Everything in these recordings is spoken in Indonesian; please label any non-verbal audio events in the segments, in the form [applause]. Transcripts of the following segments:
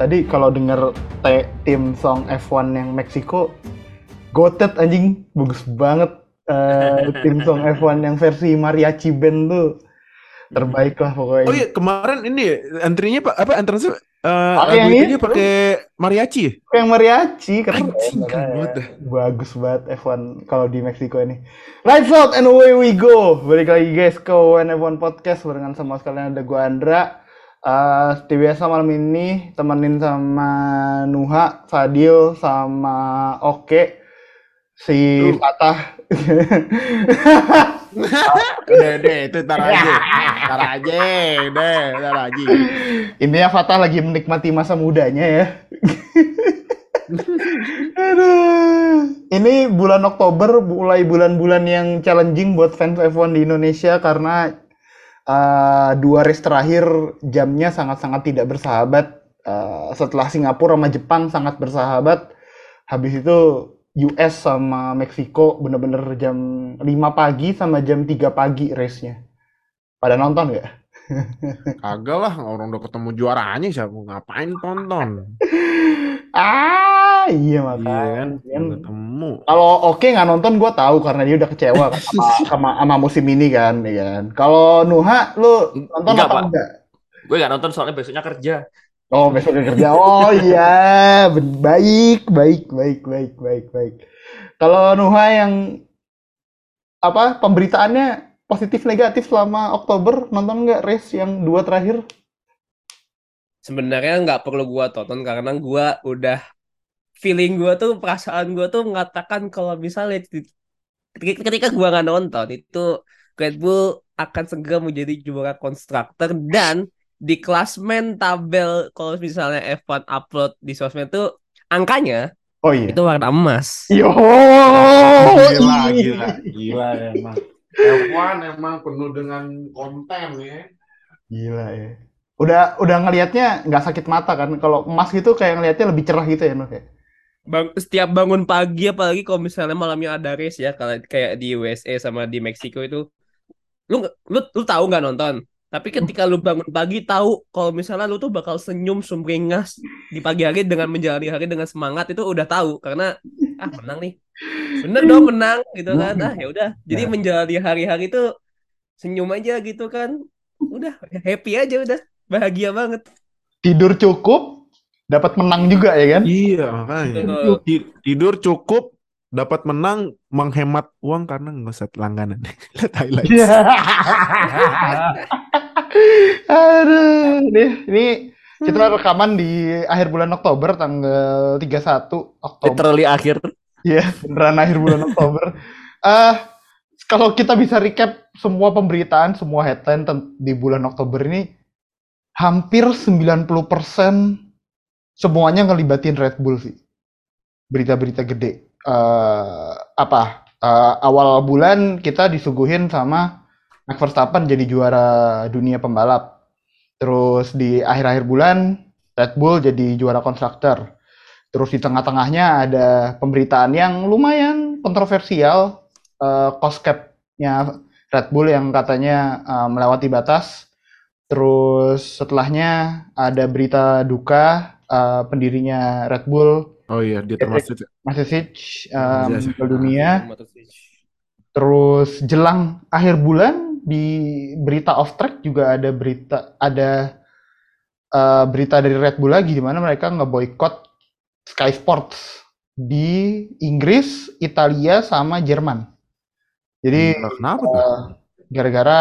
tadi kalau denger te- tim song F1 yang Meksiko gotet anjing bagus banget Eh, [laughs] tim song F1 yang versi mariachi band tuh terbaik lah pokoknya Oh iya kemarin ini antrinya pak apa entrance uh, Pakai yang itu. pakai mariachi. ya? yang mariachi keren Anjing, keren makanya. banget bagus banget F1 kalau di Meksiko ini lights out and away we go balik lagi guys ke WN F1 podcast barengan sama sekalian ada gua Andra Seperti biasa malam ini temenin sama Nuha, Fadil, sama Oke si Lu. Fatah [laughs] Udah deh itu tar aja. Tar aja deh, tar aja. Intinya Fatah lagi menikmati masa mudanya ya. Aduh. Ini bulan Oktober mulai bulan-bulan yang challenging buat fans F1 di Indonesia karena uh, dua race terakhir jamnya sangat-sangat tidak bersahabat. Uh, setelah Singapura sama Jepang sangat bersahabat. Habis itu US sama Meksiko bener-bener jam 5 pagi sama jam 3 pagi race-nya. Pada nonton nggak? [laughs] Kagak lah, orang udah ketemu juaranya siapa ngapain tonton. Ah, iya Iya makanya. kan, Kan, ketemu. Kalau oke nggak nonton gue tahu karena dia udah kecewa kan sama, [laughs] sama, sama musim ini kan, ya kan. Kalau Nuha, lu nonton Enggak, apa Pak. enggak? Gue gak nonton soalnya besoknya kerja. Oh besok dia kerja. Oh [laughs] iya, baik, baik, baik, baik, baik, baik. Kalau Nuha yang apa pemberitaannya positif negatif selama Oktober nonton nggak race yang dua terakhir? sebenarnya nggak perlu gua tonton karena gua udah feeling gua tuh perasaan gua tuh mengatakan kalau misalnya ketika gua nggak nonton itu Red Bull akan segera menjadi juara konstruktor dan di klasmen tabel kalau misalnya F1 upload di sosmed tuh angkanya Oh iya. itu warna emas. Yo, Gila, gila, gila emang. F1 emang penuh dengan konten ya. Gila ya. Udah udah ngelihatnya nggak sakit mata kan? Kalau emas gitu kayak ngelihatnya lebih cerah gitu ya, Nuh ya. Bang, setiap bangun pagi apalagi kalau misalnya malamnya ada race ya kalau kayak di USA sama di Meksiko itu lu lu lu tahu nggak nonton? Tapi ketika lu bangun pagi tahu kalau misalnya lu tuh bakal senyum sumringah di pagi hari dengan menjalani hari dengan semangat itu udah tahu. Karena ah menang nih. Bener dong menang gitu kan. Ah ya udah. Jadi Nah. menjalani hari-hari itu senyum aja gitu kan udah happy aja udah bahagia banget. Tidur cukup, dapat menang juga ya kan? Iya, makanya. Tidur cukup, dapat menang, menghemat uang karena nggak usah langganan. [laughs] Lihat highlights. Iya. Aduh, nih, ini kita rekaman di akhir bulan Oktober tanggal 31 Oktober. Literally akhir. Iya, beneran akhir bulan Oktober. [laughs] Eh, kalau kita bisa recap semua pemberitaan, semua headline di bulan Oktober ini, hampir 90% semuanya ngelibatin Red Bull sih. Berita-berita gede. Eh, apa? eh, awal bulan kita disuguhin sama Max Verstappen jadi juara dunia pembalap. Terus di akhir-akhir bulan Red Bull jadi juara konstruktor. Terus di tengah-tengahnya ada pemberitaan yang lumayan kontroversial, eh, cost cap-nya Red Bull yang katanya eh, melewati batas. Terus setelahnya ada berita duka eh, pendirinya Red Bull, Oh iya, dia termasuk. Masic, eh, Yes. meninggal dunia. Terus jelang akhir bulan di berita off track juga ada berita ada eh, berita dari Red Bull lagi di mana mereka ngeboikot Sky Sports di Inggris, Italia sama Jerman. Jadi Nah, Kenapa tuh? eh, gara-gara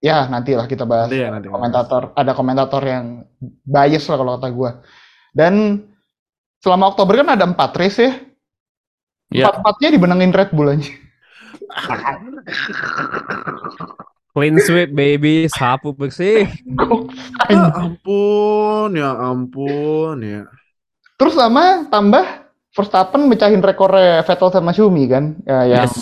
ya nantilah kita bahas Nanti ya, nanti. komentator ada komentator yang bias lah kalau kata gua. Dan selama Oktober kan ada empat race ya. Iya. Empat empatnya dibenangin Red Bull aja. Clean sweep baby, sapu bersih. Ya ampun, ya ampun, ya. Terus sama tambah Verstappen mecahin rekornya Vettel sama Schumi kan. Ya, yang Yes.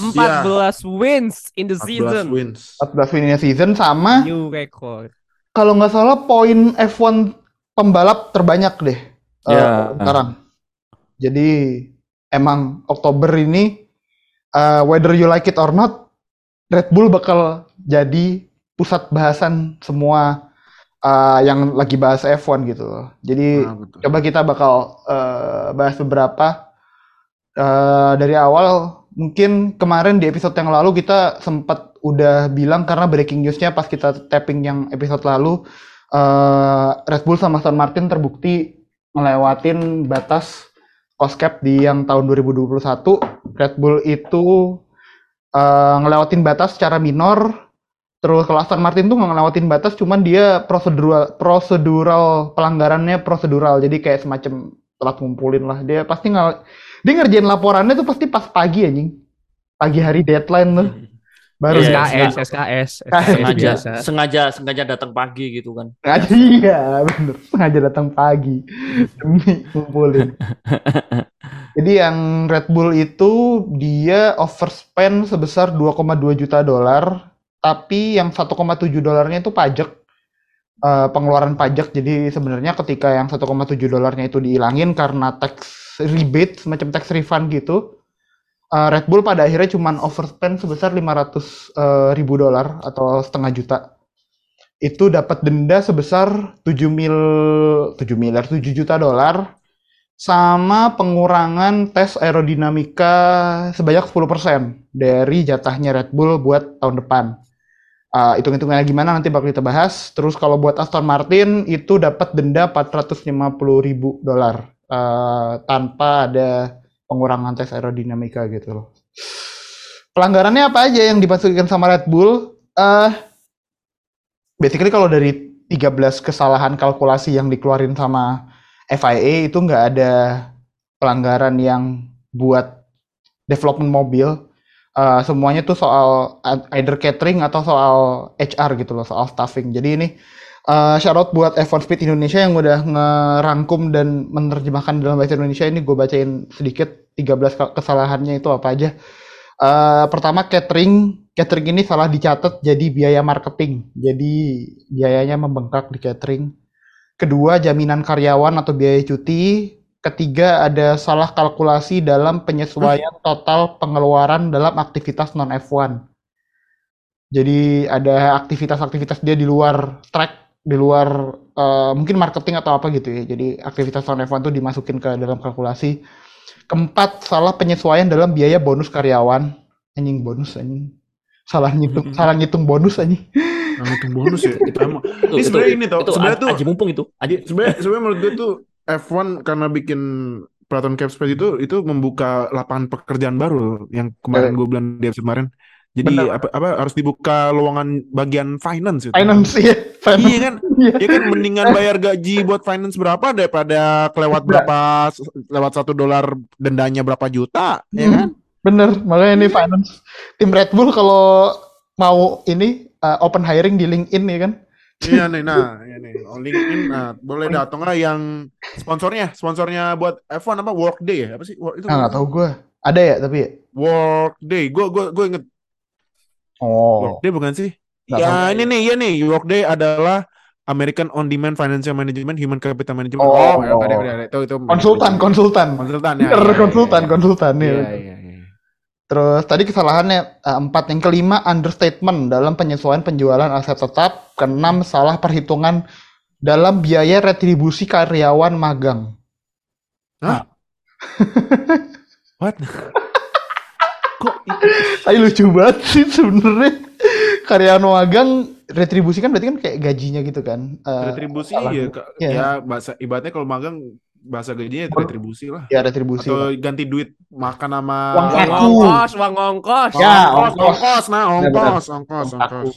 14 wins in the 14 season. wins. 14 winnya season sama New record. kalau nggak salah poin F1 pembalap terbanyak deh eh, Ya. sekarang. Jadi emang Oktober ini eh, whether you like it or not, Red Bull bakal jadi pusat bahasan semua uh, yang lagi bahas F1 gitu loh. Jadi Nah, betul. coba kita bakal uh, bahas beberapa uh, dari awal. Mungkin kemarin di episode yang lalu kita sempat udah bilang karena breaking newsnya pas kita tapping yang episode lalu uh, Red Bull sama Aston Martin terbukti ngelewatin batas cost cap di yang tahun 2021. Red Bull itu uh, ngelewatin batas secara minor. Terus Aston Martin tuh ngelewatin batas, cuman dia prosedural prosedural pelanggarannya prosedural. Jadi kayak semacam telat ngumpulin lah. Dia pasti nggak dia ngerjain laporannya tuh pasti pas pagi anjing. Pagi hari deadline tuh. [laughs] Baru Iya, SKS, SKS, sengaja biasa. sengaja sengaja datang pagi gitu kan Sengaja, iya, bener. Sengaja datang pagi demi ngumpulin. [laughs] Jadi yang Red Bull itu dia overspend sebesar 2,2 juta dolar, tapi yang 1,7 dolarnya itu pajak eh, pengeluaran pajak. Jadi sebenarnya ketika yang 1,7 dolarnya itu dihilangin karena tax rebate, semacam tax refund gitu, eh, Red Bull pada akhirnya cuman overspend sebesar 500 eh, ribu dolar atau setengah juta itu dapat denda sebesar 7 mil 7 miliar 7 juta dolar sama pengurangan tes aerodinamika sebanyak 10% dari jatahnya Red Bull buat tahun depan. Uh, hitung-hitungannya gimana nanti bakal kita bahas. Terus kalau buat Aston Martin itu dapat denda 450 ribu dolar uh, tanpa ada pengurangan tes aerodinamika gitu loh. Pelanggarannya apa aja yang dimasukkan sama Red Bull? Eh basically kalau dari 13 kesalahan kalkulasi yang dikeluarin sama FIA itu nggak ada pelanggaran yang buat development mobil. Uh, semuanya tuh soal either catering atau soal HR gitu loh, soal staffing. Jadi ini uh, shout out buat F1 Speed Indonesia yang udah ngerangkum dan menerjemahkan dalam bahasa Indonesia ini gue bacain sedikit 13 ke- kesalahannya itu apa aja. Eh, pertama catering, catering ini salah dicatat jadi biaya marketing. Jadi biayanya membengkak di catering. Kedua, jaminan karyawan atau biaya cuti. Ketiga, ada salah kalkulasi dalam penyesuaian total pengeluaran dalam aktivitas non F1. Jadi ada aktivitas-aktivitas dia di luar track, di luar eh, mungkin marketing atau apa gitu ya. Jadi aktivitas non F1 tuh dimasukin ke dalam kalkulasi. Keempat, salah penyesuaian dalam biaya bonus karyawan. Anjing bonus anjing. Salah ngitung, salah ngitung bonus anjing. Nah, itu bonus ya. itu Emang. Ini sebenarnya ini tau, sebenarnya tuh- aji mumpung itu aji Sebenarnya sebenarnya menurut gue tuh F1 karena bikin peraturan cap space itu itu membuka lapangan pekerjaan baru yang kemarin gue bilang di episode kemarin. Jadi Benar. apa, apa harus dibuka lowongan bagian finance itu. Finance ya, finance. Iya kan? Iya. Ya kan mendingan bayar gaji buat finance berapa daripada kelewat berapa lewat satu dolar dendanya berapa juta, ya Hmm. kan? Bener, makanya ini finance. Tim Red Bull kalau mau ini uh, open hiring di LinkedIn ya kan? Iya nih, nah, iya nih. Oh, LinkedIn, nah, boleh dah. Atau nggak yang sponsornya, sponsornya buat F1 apa? Workday ya? Apa sih? Work, itu Ah, nggak tahu gue. Ada ya tapi ya? Workday. Gue gue gue inget Oh. Workday bukan sih? Nggak ya ini nih, iya nih. Workday adalah American On Demand Financial Management, Human Capital Management. Oh. ya, ada, ada, ada. Itu, itu Konsultan, konsultan. konsultan ya. Bener, iya, iya, konsultan, iya. konsultan ya. Iya, iya, iya. Terus tadi kesalahannya eh, empat, yang kelima understatement dalam penyesuaian penjualan aset tetap, keenam salah perhitungan dalam biaya retribusi karyawan magang. What? [laughs] Kok? Tapi lucu banget sih sebenarnya karyawan magang retribusi kan berarti kan kayak gajinya gitu kan. Eh, retribusi salah. ya. Iya. ya bahasa ibaratnya kalau magang bahasa gajinya Kon- retribusi lah. ya retribusi. Atau ganti duit makan sama Uang ongkos, uang ongkos. Ya, ongkos, ongkos. ongkos, nah, ongkos, ongkos, ongkos.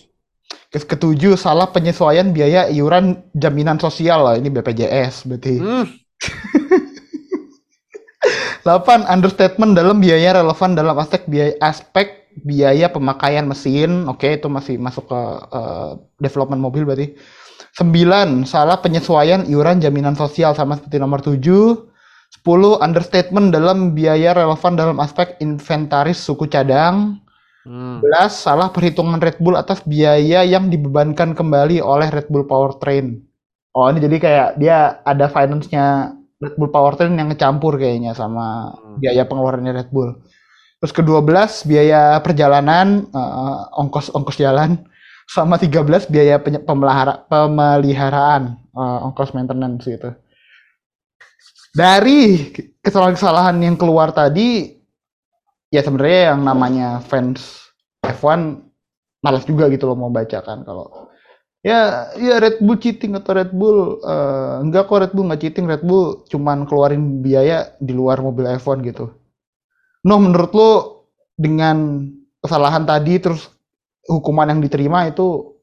Kes- Ketujuh salah penyesuaian biaya iuran jaminan sosial lah ini BPJS berarti. Hmm, [laughs] 8. Understatement dalam biaya relevan dalam aspek biaya aspek biaya pemakaian mesin. Oke, itu masih masuk ke eh, development mobil berarti. 9. Salah penyesuaian iuran jaminan sosial sama seperti nomor 7. 10. Understatement dalam biaya relevan dalam aspek inventaris suku cadang. hmm. 11. Salah perhitungan Red Bull atas biaya yang dibebankan kembali oleh Red Bull Powertrain. Oh, ini jadi kayak dia ada finance-nya Red Bull Powertrain yang ngecampur kayaknya sama Hmm. biaya pengeluarannya Red Bull. Terus ke-12 biaya perjalanan, eh, ongkos ongkos jalan. sama 13 biaya pemelihara, pemeliharaan eh, ongkos maintenance gitu. Dari kesalahan-kesalahan yang keluar tadi, ya sebenarnya yang namanya fans F1 malas juga gitu loh mau baca kan kalau ya ya Red Bull cheating atau Red Bull eh, enggak kok Red Bull nggak cheating Red Bull cuman keluarin biaya di luar mobil F1 gitu. Noh menurut lo dengan kesalahan tadi terus hukuman yang diterima itu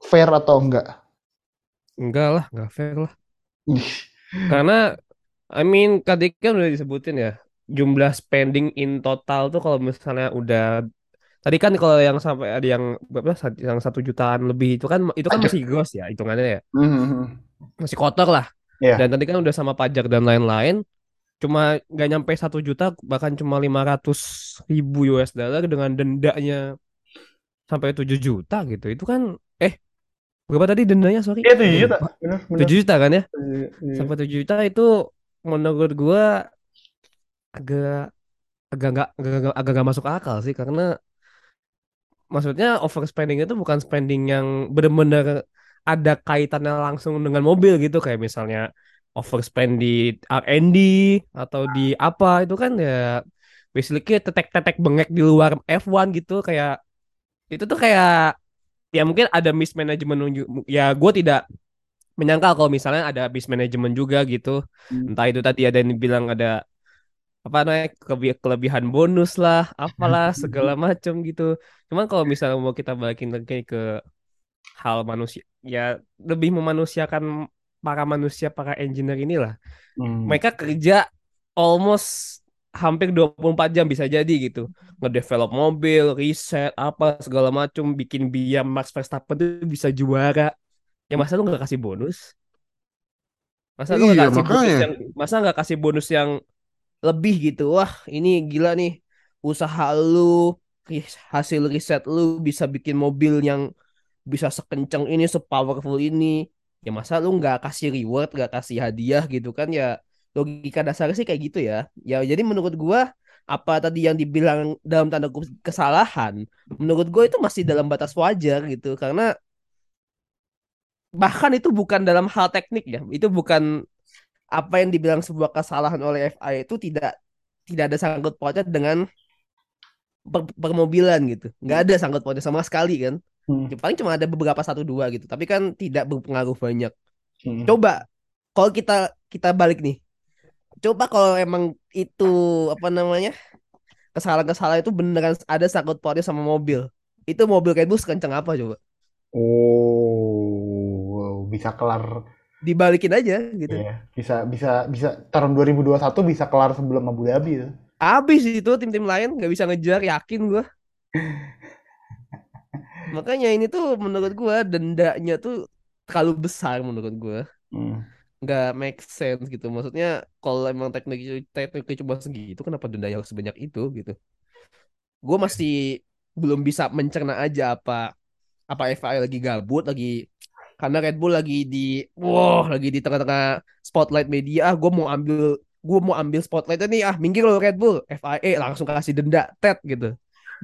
fair atau enggak? Enggak lah, enggak fair lah. Karena I mean tadi kan udah disebutin ya jumlah spending in total tuh kalau misalnya udah tadi kan kalau yang sampai ada yang berapa yang satu jutaan lebih itu kan itu kan masih gross ya hitungannya ya Mhm. masih kotor lah Iya. dan tadi kan udah sama pajak dan lain-lain cuma nggak nyampe satu juta bahkan cuma 500 ribu US dollar dengan dendanya sampai 7 juta gitu itu kan eh berapa tadi dendanya sorry Iya 7 juta. 7 juta kan ya Iya. sampai 7 juta itu menurut gua agak agak nggak agak agak agak nggak masuk akal sih karena maksudnya overspending itu bukan spending yang benar-benar ada kaitannya langsung dengan mobil gitu. Kayak misalnya overspend di R&D atau di apa. Itu kan ya basically tetek-tetek bengek di luar F1 gitu. Kayak itu tuh kayak ya mungkin ada mismanagement ya gue tidak menyangkal kalau misalnya ada mismanagement juga gitu. Hmm. entah itu tadi ada yang bilang ada apa namanya kelebi- kelebihan bonus lah apalah [laughs] segala macam gitu. Cuman kalau misalnya mau kita balikin lagi ke hal manusia ya lebih memanusiakan para manusia para engineer inilah. Hmm. mereka kerja almost hampir 24 jam bisa jadi gitu. Ngedevelop mobil riset apa segala macam bikin biar Max Verstappen tuh bisa juara. Ya masa lu nggak kasih bonus? Masa lu nggak Iya, kasih bonus yang masa nggak kasih bonus yang lebih gitu. Wah ini gila nih. Usaha lu hasil riset lu bisa bikin mobil yang bisa sekencang ini sepowerful ini. Ya masa lu nggak kasih reward nggak kasih hadiah gitu kan? Ya logika dasarnya sih kayak gitu ya. Ya jadi menurut gua apa tadi yang dibilang dalam tanda kesalahan menurut gua itu masih dalam batas wajar gitu. Karena bahkan itu bukan dalam hal teknik ya. Itu bukan apa yang dibilang sebuah kesalahan oleh FIA itu tidak tidak ada sangkut pautnya dengan per- permobilan gitu. Nggak ada sangkut pautnya sama sekali kan? Hmm. Paling cuma ada beberapa satu dua gitu. Tapi kan tidak berpengaruh banyak. Hmm. coba kalau kita kita balik nih. Coba kalau emang itu apa namanya kesalahan-kesalahan itu beneran ada sangkut pautnya sama mobil. Itu mobil Red Bull sekencang apa coba? Oh, wow, bisa kelar dibalikin aja gitu ya. Bisa bisa bisa tahun 2021 bisa kelar sebelum Abu Dhabi ya. Abis itu tim-tim lain nggak bisa ngejar yakin gua. [laughs] Makanya ini tuh menurut gua dendanya tuh terlalu besar menurut gua. Hmm. Nggak make sense gitu. Maksudnya kalau emang teknik tekniknya cuma segitu kenapa dendanya harus sebanyak itu gitu. Gua masih belum bisa mencerna aja apa apa FIA lagi gabut lagi karena Red Bull lagi di wah lagi di tengah-tengah spotlight media. Ah gue mau ambil gue mau ambil spotlightnya nih. Ah minggir lo Red Bull. FIA langsung kasih denda. Tet gitu.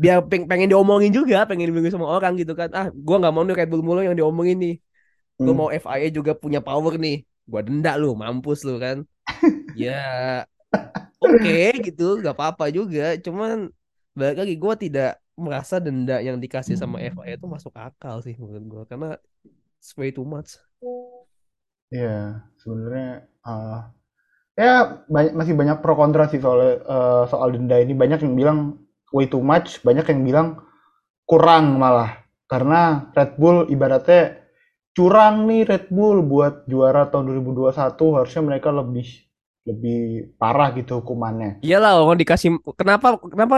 Biar peng- pengen diomongin juga pengen diomongin sama orang gitu kan. Ah gue nggak mau nih Red Bull mulu yang diomongin nih. Gue Hmm. mau FIA juga punya power nih. Gue denda lu mampus lu kan. Ya [laughs] oke gitu nggak apa-apa juga. Cuman balik lagi gue tidak merasa denda yang dikasih sama FIA itu masuk akal sih menurut gue karena it's way too much Iya, sebenarnya eh, ya banyak, masih banyak pro kontra sih soal eh, soal denda ini. Banyak yang bilang way too much, banyak yang bilang kurang malah. Karena Red Bull ibaratnya curang nih Red Bull buat juara tahun 2021 harusnya mereka lebih lebih parah gitu hukumannya. Iyalah orang dikasih kenapa kenapa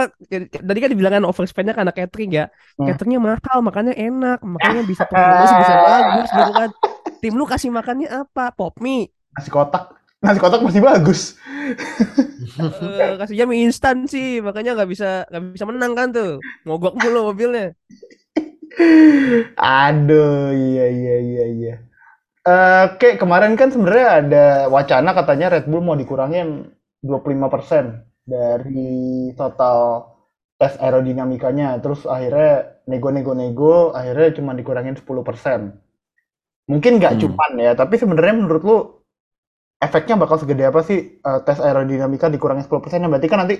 tadi kan dibilangkan overspendnya karena catering ya Hmm. cateringnya mahal makanya enak makanya [laughs] bisa performance bisa bagus gitu kan tim lu kasih makannya apa pop mie Nasi kotak, nasi kotak masih bagus. Eh, kasihnya mie instan sih makanya nggak bisa nggak bisa menang kan tuh mogok mulu mobilnya [laughs] Aduh, iya iya iya iya. Eh, Oke, kemarin kan sebenarnya ada wacana katanya Red Bull mau dikurangin 25% dari total tes aerodinamikanya terus akhirnya nego-nego-nego akhirnya cuma dikurangin 10%. Mungkin nggak Hmm. cuman ya, tapi sebenarnya menurut lu efeknya bakal segede apa sih eh, tes aerodinamika dikurangin 10%? Berarti kan nanti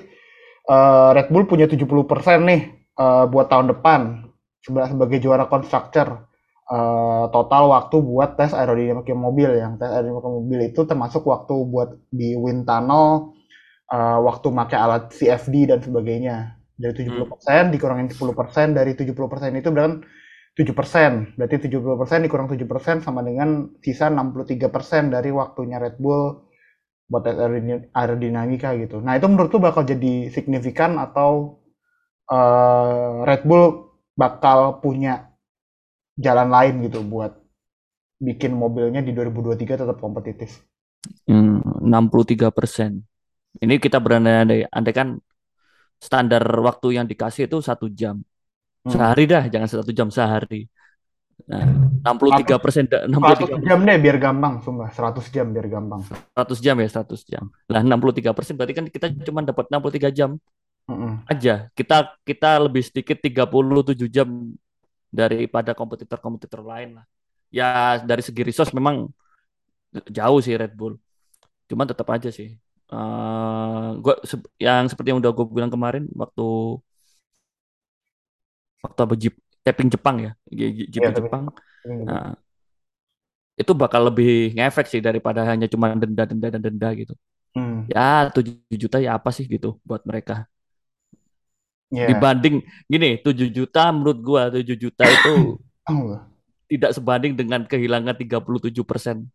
eh, Red Bull punya 70% nih eh, buat tahun depan seba- sebagai juara constructor. Eh, total waktu buat tes aerodinamika mobil yang tes aerodinamika mobil itu termasuk waktu buat di wind tunnel eh, waktu pakai alat CFD dan sebagainya dari 70% dikurangin 10% dari 70% itu berarti 7%. Berarti 70% dikurang 7% sama dengan sisa 63% dari waktunya Red Bull buat tes aerodin- aerodinamika gitu. Nah, itu menurut lu bakal jadi signifikan atau eh, Red Bull bakal punya jalan lain gitu buat bikin mobilnya di 2023 tetap kompetitif. Hmm, 63%. Ini kita berandai-andai, andai kan standar waktu yang dikasih itu satu jam. Hmm. Sehari dah, jangan satu jam sehari. Nah, 63 persen, 100 63 jam deh biar gampang, sumpah. 100 jam biar gampang. 100 jam ya, 100 jam. Lah 63 persen berarti kan kita cuma dapat 63 jam Mm-mm. aja. Kita kita lebih sedikit 37 jam daripada kompetitor-kompetitor lain lah. Ya dari segi resource memang jauh sih Red Bull. Cuman tetap aja sih. eh gua se- yang seperti yang udah gue bilang kemarin waktu waktu apa Jeep tapping Jepang ya, Iya, tapping Jepang. Ini Nah, itu bakal lebih ngefek sih daripada hanya cuma denda denda dan denda gitu. Hmm, Ya 7 juta ya apa sih gitu buat mereka. Iya. Dibanding gini, 7 juta menurut gua 7 juta itu [coughs] tidak sebanding dengan kehilangan 37 persen.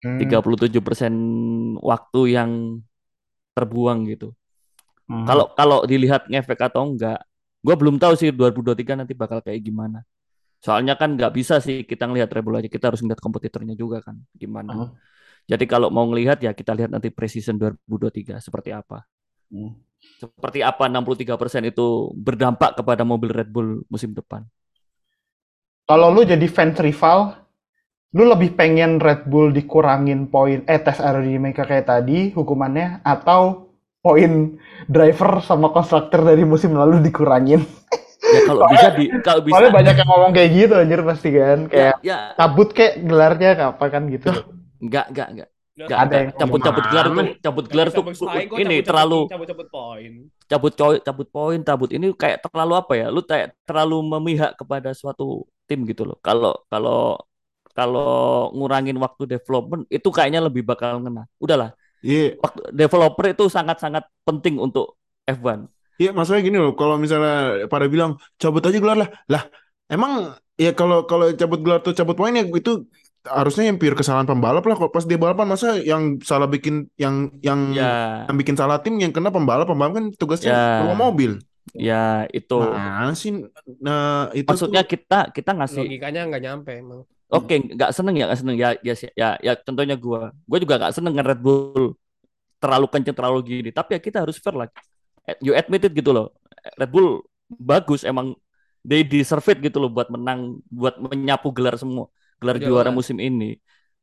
hmm, 37 persen waktu yang terbuang gitu. hmm. Kalau kalau dilihat ngefek atau enggak, gua belum tahu sih 2023 nanti bakal kayak gimana. Soalnya kan nggak bisa sih kita ngelihat Red Bull aja, kita harus ngelihat kompetitornya juga kan gimana. Hmm. Jadi kalau mau ngelihat ya kita lihat nanti precision 2023 seperti apa. Hmm. Seperti apa 63% itu berdampak kepada mobil Red Bull musim depan. Kalau lu jadi fans rival, lu lebih pengen Red Bull dikurangin poin eh tes aerodinamika kayak tadi hukumannya atau poin driver sama konstruktor dari musim lalu dikurangin? Ya kalau bisa di kalau bisa Soalnya banyak yang ngomong kayak gitu anjir pasti kan, ya, kayak ya cabut kayak gelarnya apa kan gitu. enggak enggak enggak Nggak, enggak Ada yang cabut-cabut gelar tuh cabut gelar tuh ini terlalu cabut-cabut poin. cabut cabut poin cabut ini kayak terlalu apa ya? Lu kayak terlalu memihak kepada suatu tim gitu loh. Kalau kalau kalau ngurangin waktu development itu kayaknya lebih bakal ngena. Udahlah. Iya, waktu developer itu sangat-sangat penting untuk F1 iya maksudnya gini loh, kalau misalnya pada bilang cabut aja gelar lah, lah emang ya kalau kalau cabut gelar tuh cabut poin ya itu harusnya yang pure kesalahan pembalap lah. Kalau pas dia balapan masa yang salah bikin yang yang ya yang bikin salah tim yang kena pembalap, pembalap kan tugasnya Ya. bawa mobil. ya itu Nah sih, nah itu maksudnya tuh- kita kita ngasih Logikanya nggak nyampe emang. Oke, nggak seneng ya, nggak seneng ya, ya, ya, ya, contohnya gua, gua juga nggak seneng Red Bull terlalu kenceng, terlalu gini. Tapi ya kita harus fair lah. Eh, You admit it gitu loh. Red Bull bagus, emang they deserve it gitu loh buat menang, buat menyapu gelar semua, gelar Jelas. juara musim ini.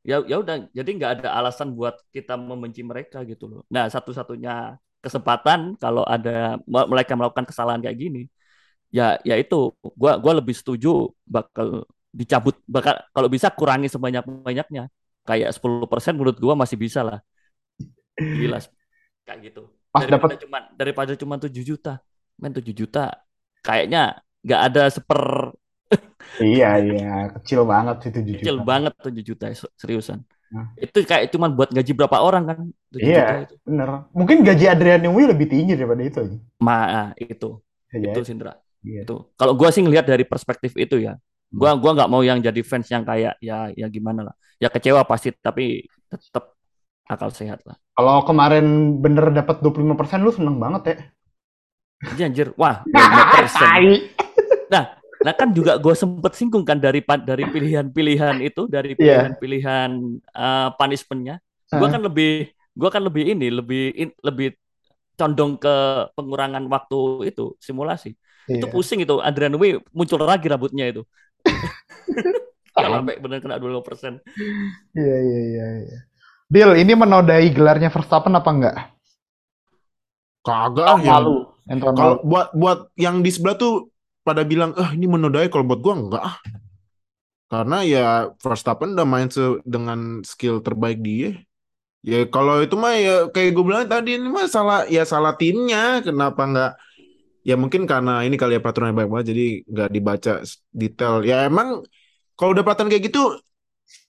Ya, ya udah, jadi nggak ada alasan buat kita membenci mereka gitu loh. Nah, satu-satunya kesempatan kalau ada mereka melakukan kesalahan kayak gini, ya, ya itu, gua, gua lebih setuju bakal dicabut bakal kalau bisa kurangi sebanyak-banyaknya kayak 10% menurut gua masih bisa lah gila kayak gitu Pas daripada dapat cuma daripada cuma 7 juta men 7 juta kayaknya nggak ada seper iya iya kecil banget sih 7 kecil juta. banget 7 juta se- seriusan Nah. itu kayak cuma buat gaji berapa orang kan 7 Iya. juta itu Bener. Mungkin gaji Adrian Newey lebih tinggi daripada itu aja. ma itu Bisa itu jadi. Sindra Iya. itu kalau gua sih ngelihat dari perspektif itu ya gua gua nggak mau yang jadi fans yang kayak ya ya gimana lah ya kecewa pasti tapi tetap akal sehat lah Kalau kemarin bener dapat 25% lu seneng banget ya. Iya, anjir wah 25%. [laughs] Tai. Nah kan juga gue sempet singgung kan dari dari pilihan-pilihan itu dari Iya. pilihan-pilihan eh, punishmentnya gue kan lebih gua kan lebih ini lebih in- lebih condong ke pengurangan waktu itu simulasi itu Iya. pusing itu Adrian Newey muncul lagi rambutnya itu [laughs] kalau sampai benar kena 20% Iya iya iya iya. Bill, ini menodai gelarnya Verstappen apa enggak? kagak. Yang tahun Kalau buat buat yang di sebelah tuh pada bilang, ah ini menodai. Kalau buat gua enggak ah. Karena ya Verstappen udah main se- dengan skill terbaik dia. Ya kalau itu mah ya kayak gue bilang tadi ini mah salah ya salah timnya. Kenapa nggak? Ya mungkin karena ini kali ya peraturannya baik banget jadi nggak dibaca detail. Ya emang kalau udah peraturan kayak gitu,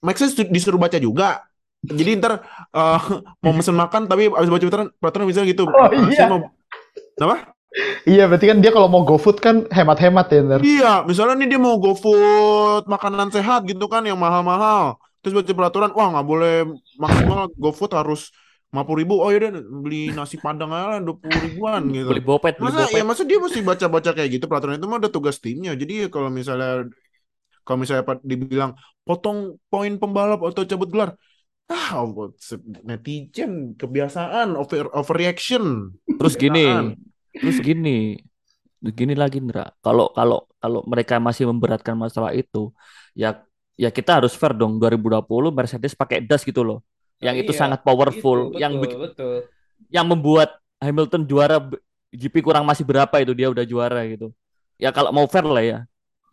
Maxnya su- disuruh baca juga. Jadi ntar eh, [laughs] mau mesen makan tapi abis baca peraturan, peraturan bisa gitu. Oh, Eh, iya. mau Iya, berarti kan dia kalau mau GoFood kan hemat-hemat ya ntar. Iya, misalnya nih dia mau GoFood makanan sehat gitu kan yang mahal-mahal. Terus baca peraturan, wah nggak boleh maksimal GoFood harus 50 ribu. Oh yaudah beli nasi padang aja lah 20 ribuan gitu. Beli bopet, beli Masa bopet. ya masa dia mesti baca-baca kayak gitu peraturan itu mah udah tugas timnya. Jadi ya kalau misalnya kalau misalnya Pak dibilang potong poin pembalap atau cabut gelar, ah netizen kebiasaan over overreaction. Terus gini, Kebiasaan. Terus gini, gini lagi Indra. Kalau kalau kalau mereka masih memberatkan masalah itu, ya ya kita harus fair dong. 2020 Mercedes pakai das gitu loh, yang itu Iya, sangat powerful, Itu, yang betul, bik- betul. yang membuat Hamilton juara GP kurang masih berapa itu dia udah juara gitu. Ya kalau mau fair lah ya.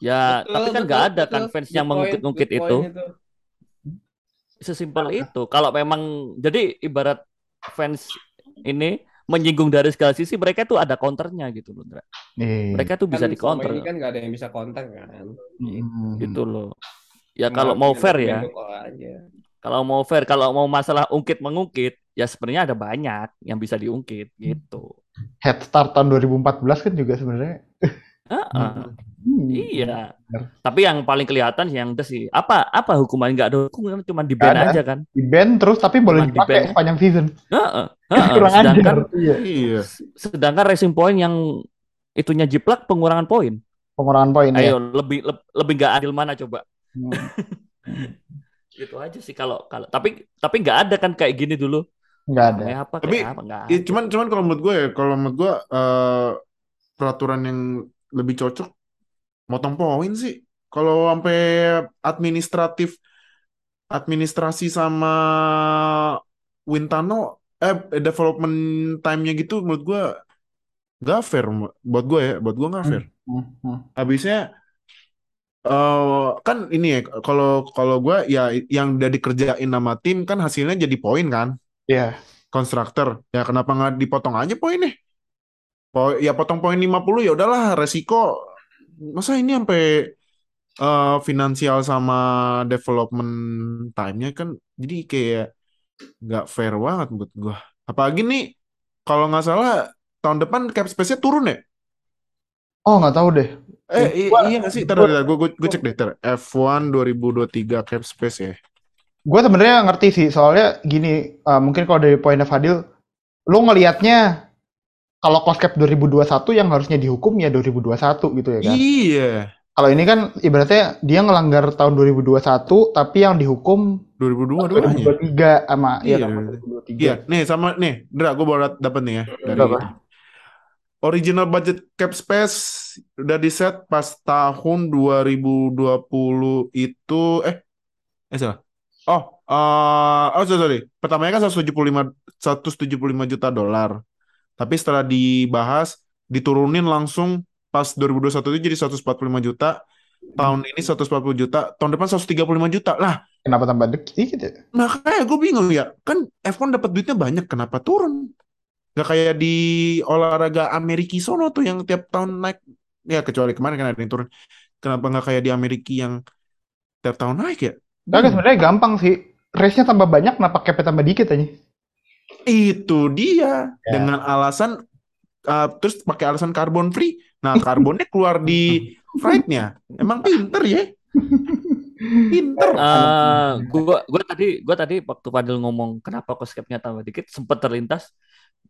Ya, Betul, tapi kan nggak ada betul. kan fans yang mengungkit-ungkit itu. itu. Sesimpel itu. Kalau memang jadi ibarat fans ini menyinggung dari segala sisi, mereka tuh ada counternya gitu loh, Indra. Iya. Mereka tuh bisa Kan di counter ini kan nggak ada yang bisa kontak kan. Hmm. gitu loh. Ya Cuma kalau mau fair ya, aja. kalau mau fair, kalau mau masalah ungkit mengungkit, ya sebenarnya ada banyak yang bisa diungkit gitu. Head start tahun 2014 kan juga sebenarnya. Heeh. Hmm. Iya. Benar. Tapi yang paling kelihatan yang itu sih apa apa hukuman nggak ada hukuman cuma di ban Nggak ada. aja kan. Di ban terus tapi boleh Cuma di dipakai ban. sepanjang season. Heeh. [laughs] Kurang Sedangkan ajar. Iya. Iya. sedangkan racing point yang itunya jiplak pengurangan poin. Pengurangan poin ya. Ayo lebih leb- lebih nggak adil mana coba? Hmm. [laughs] Gitu aja sih kalau kalau tapi tapi nggak ada kan kayak gini dulu. Nggak ada. Kayak apa Tapi, kayak apa Ya, ada. cuman cuman kalau menurut gue ya, kalau menurut gue eh, peraturan yang lebih cocok motong poin sih. Kalau sampai administratif administrasi sama Wintano eh development time-nya gitu menurut gue gak fair buat gue ya, buat gue gak fair. Hmm, hmm. Habisnya eh kan ini ya kalau kalau gue ya yang udah dikerjain sama tim kan hasilnya jadi poin kan Iya. konstruktor. Ya kenapa nggak dipotong aja poinnya? Po ya potong poin 50 ya udahlah resiko. Masa ini sampai eh, finansial sama development time-nya kan jadi kayak nggak fair banget buat gua. Apalagi nih kalau nggak salah tahun depan cap space-nya turun ya? Oh nggak tahu deh. Eh Gua- iya nggak sih? Ntar, ntar, gue gue cek deh. Ntar. F1 2023 cap space ya. Gue sebenarnya ngerti sih, soalnya gini, eh, mungkin kalau dari poinnya Fadil, lu ngelihatnya kalau cap 2021 yang harusnya dihukum ya 2021 gitu ya kan. Iya. Kalau ini kan ibaratnya dia ngelanggar tahun 2021 tapi yang dihukum 2002 doanya. 2023 sama ya Iya. kan 2023. Iya, nih sama nih, Dra, gue baru dapet nih ya dari Berapa? original budget cap space udah di set pas tahun 2020 itu eh eh salah. Oh, eh oh sorry, sorry. Pertamanya kan 175 175 juta dolar. Tapi setelah dibahas diturunin langsung pas 2021 itu jadi 145 juta. Tahun ini 140 juta, tahun depan 135 juta. Lah, Kenapa tambah dikit ya? Makanya gue bingung ya, kan F1 dapat duitnya banyak, kenapa turun? Gak kayak di olahraga Amerika sono tuh yang tiap tahun naik, ya kecuali kemarin kan ada yang turun. Kenapa nggak kayak di Amerika yang tiap tahun naik ya? Nah, sebenarnya gampang sih. Race-nya tambah banyak, kenapa cap-nya tambah dikit aja? Itu dia Ya. dengan alasan uh, terus pakai alasan carbon free. Nah, karbonnya keluar di [laughs] freight-nya. Emang pinter ya? Pinter. Eh, gua gua tadi gua tadi waktu Fadil ngomong kenapa cost cap-nya tambah dikit sempat terlintas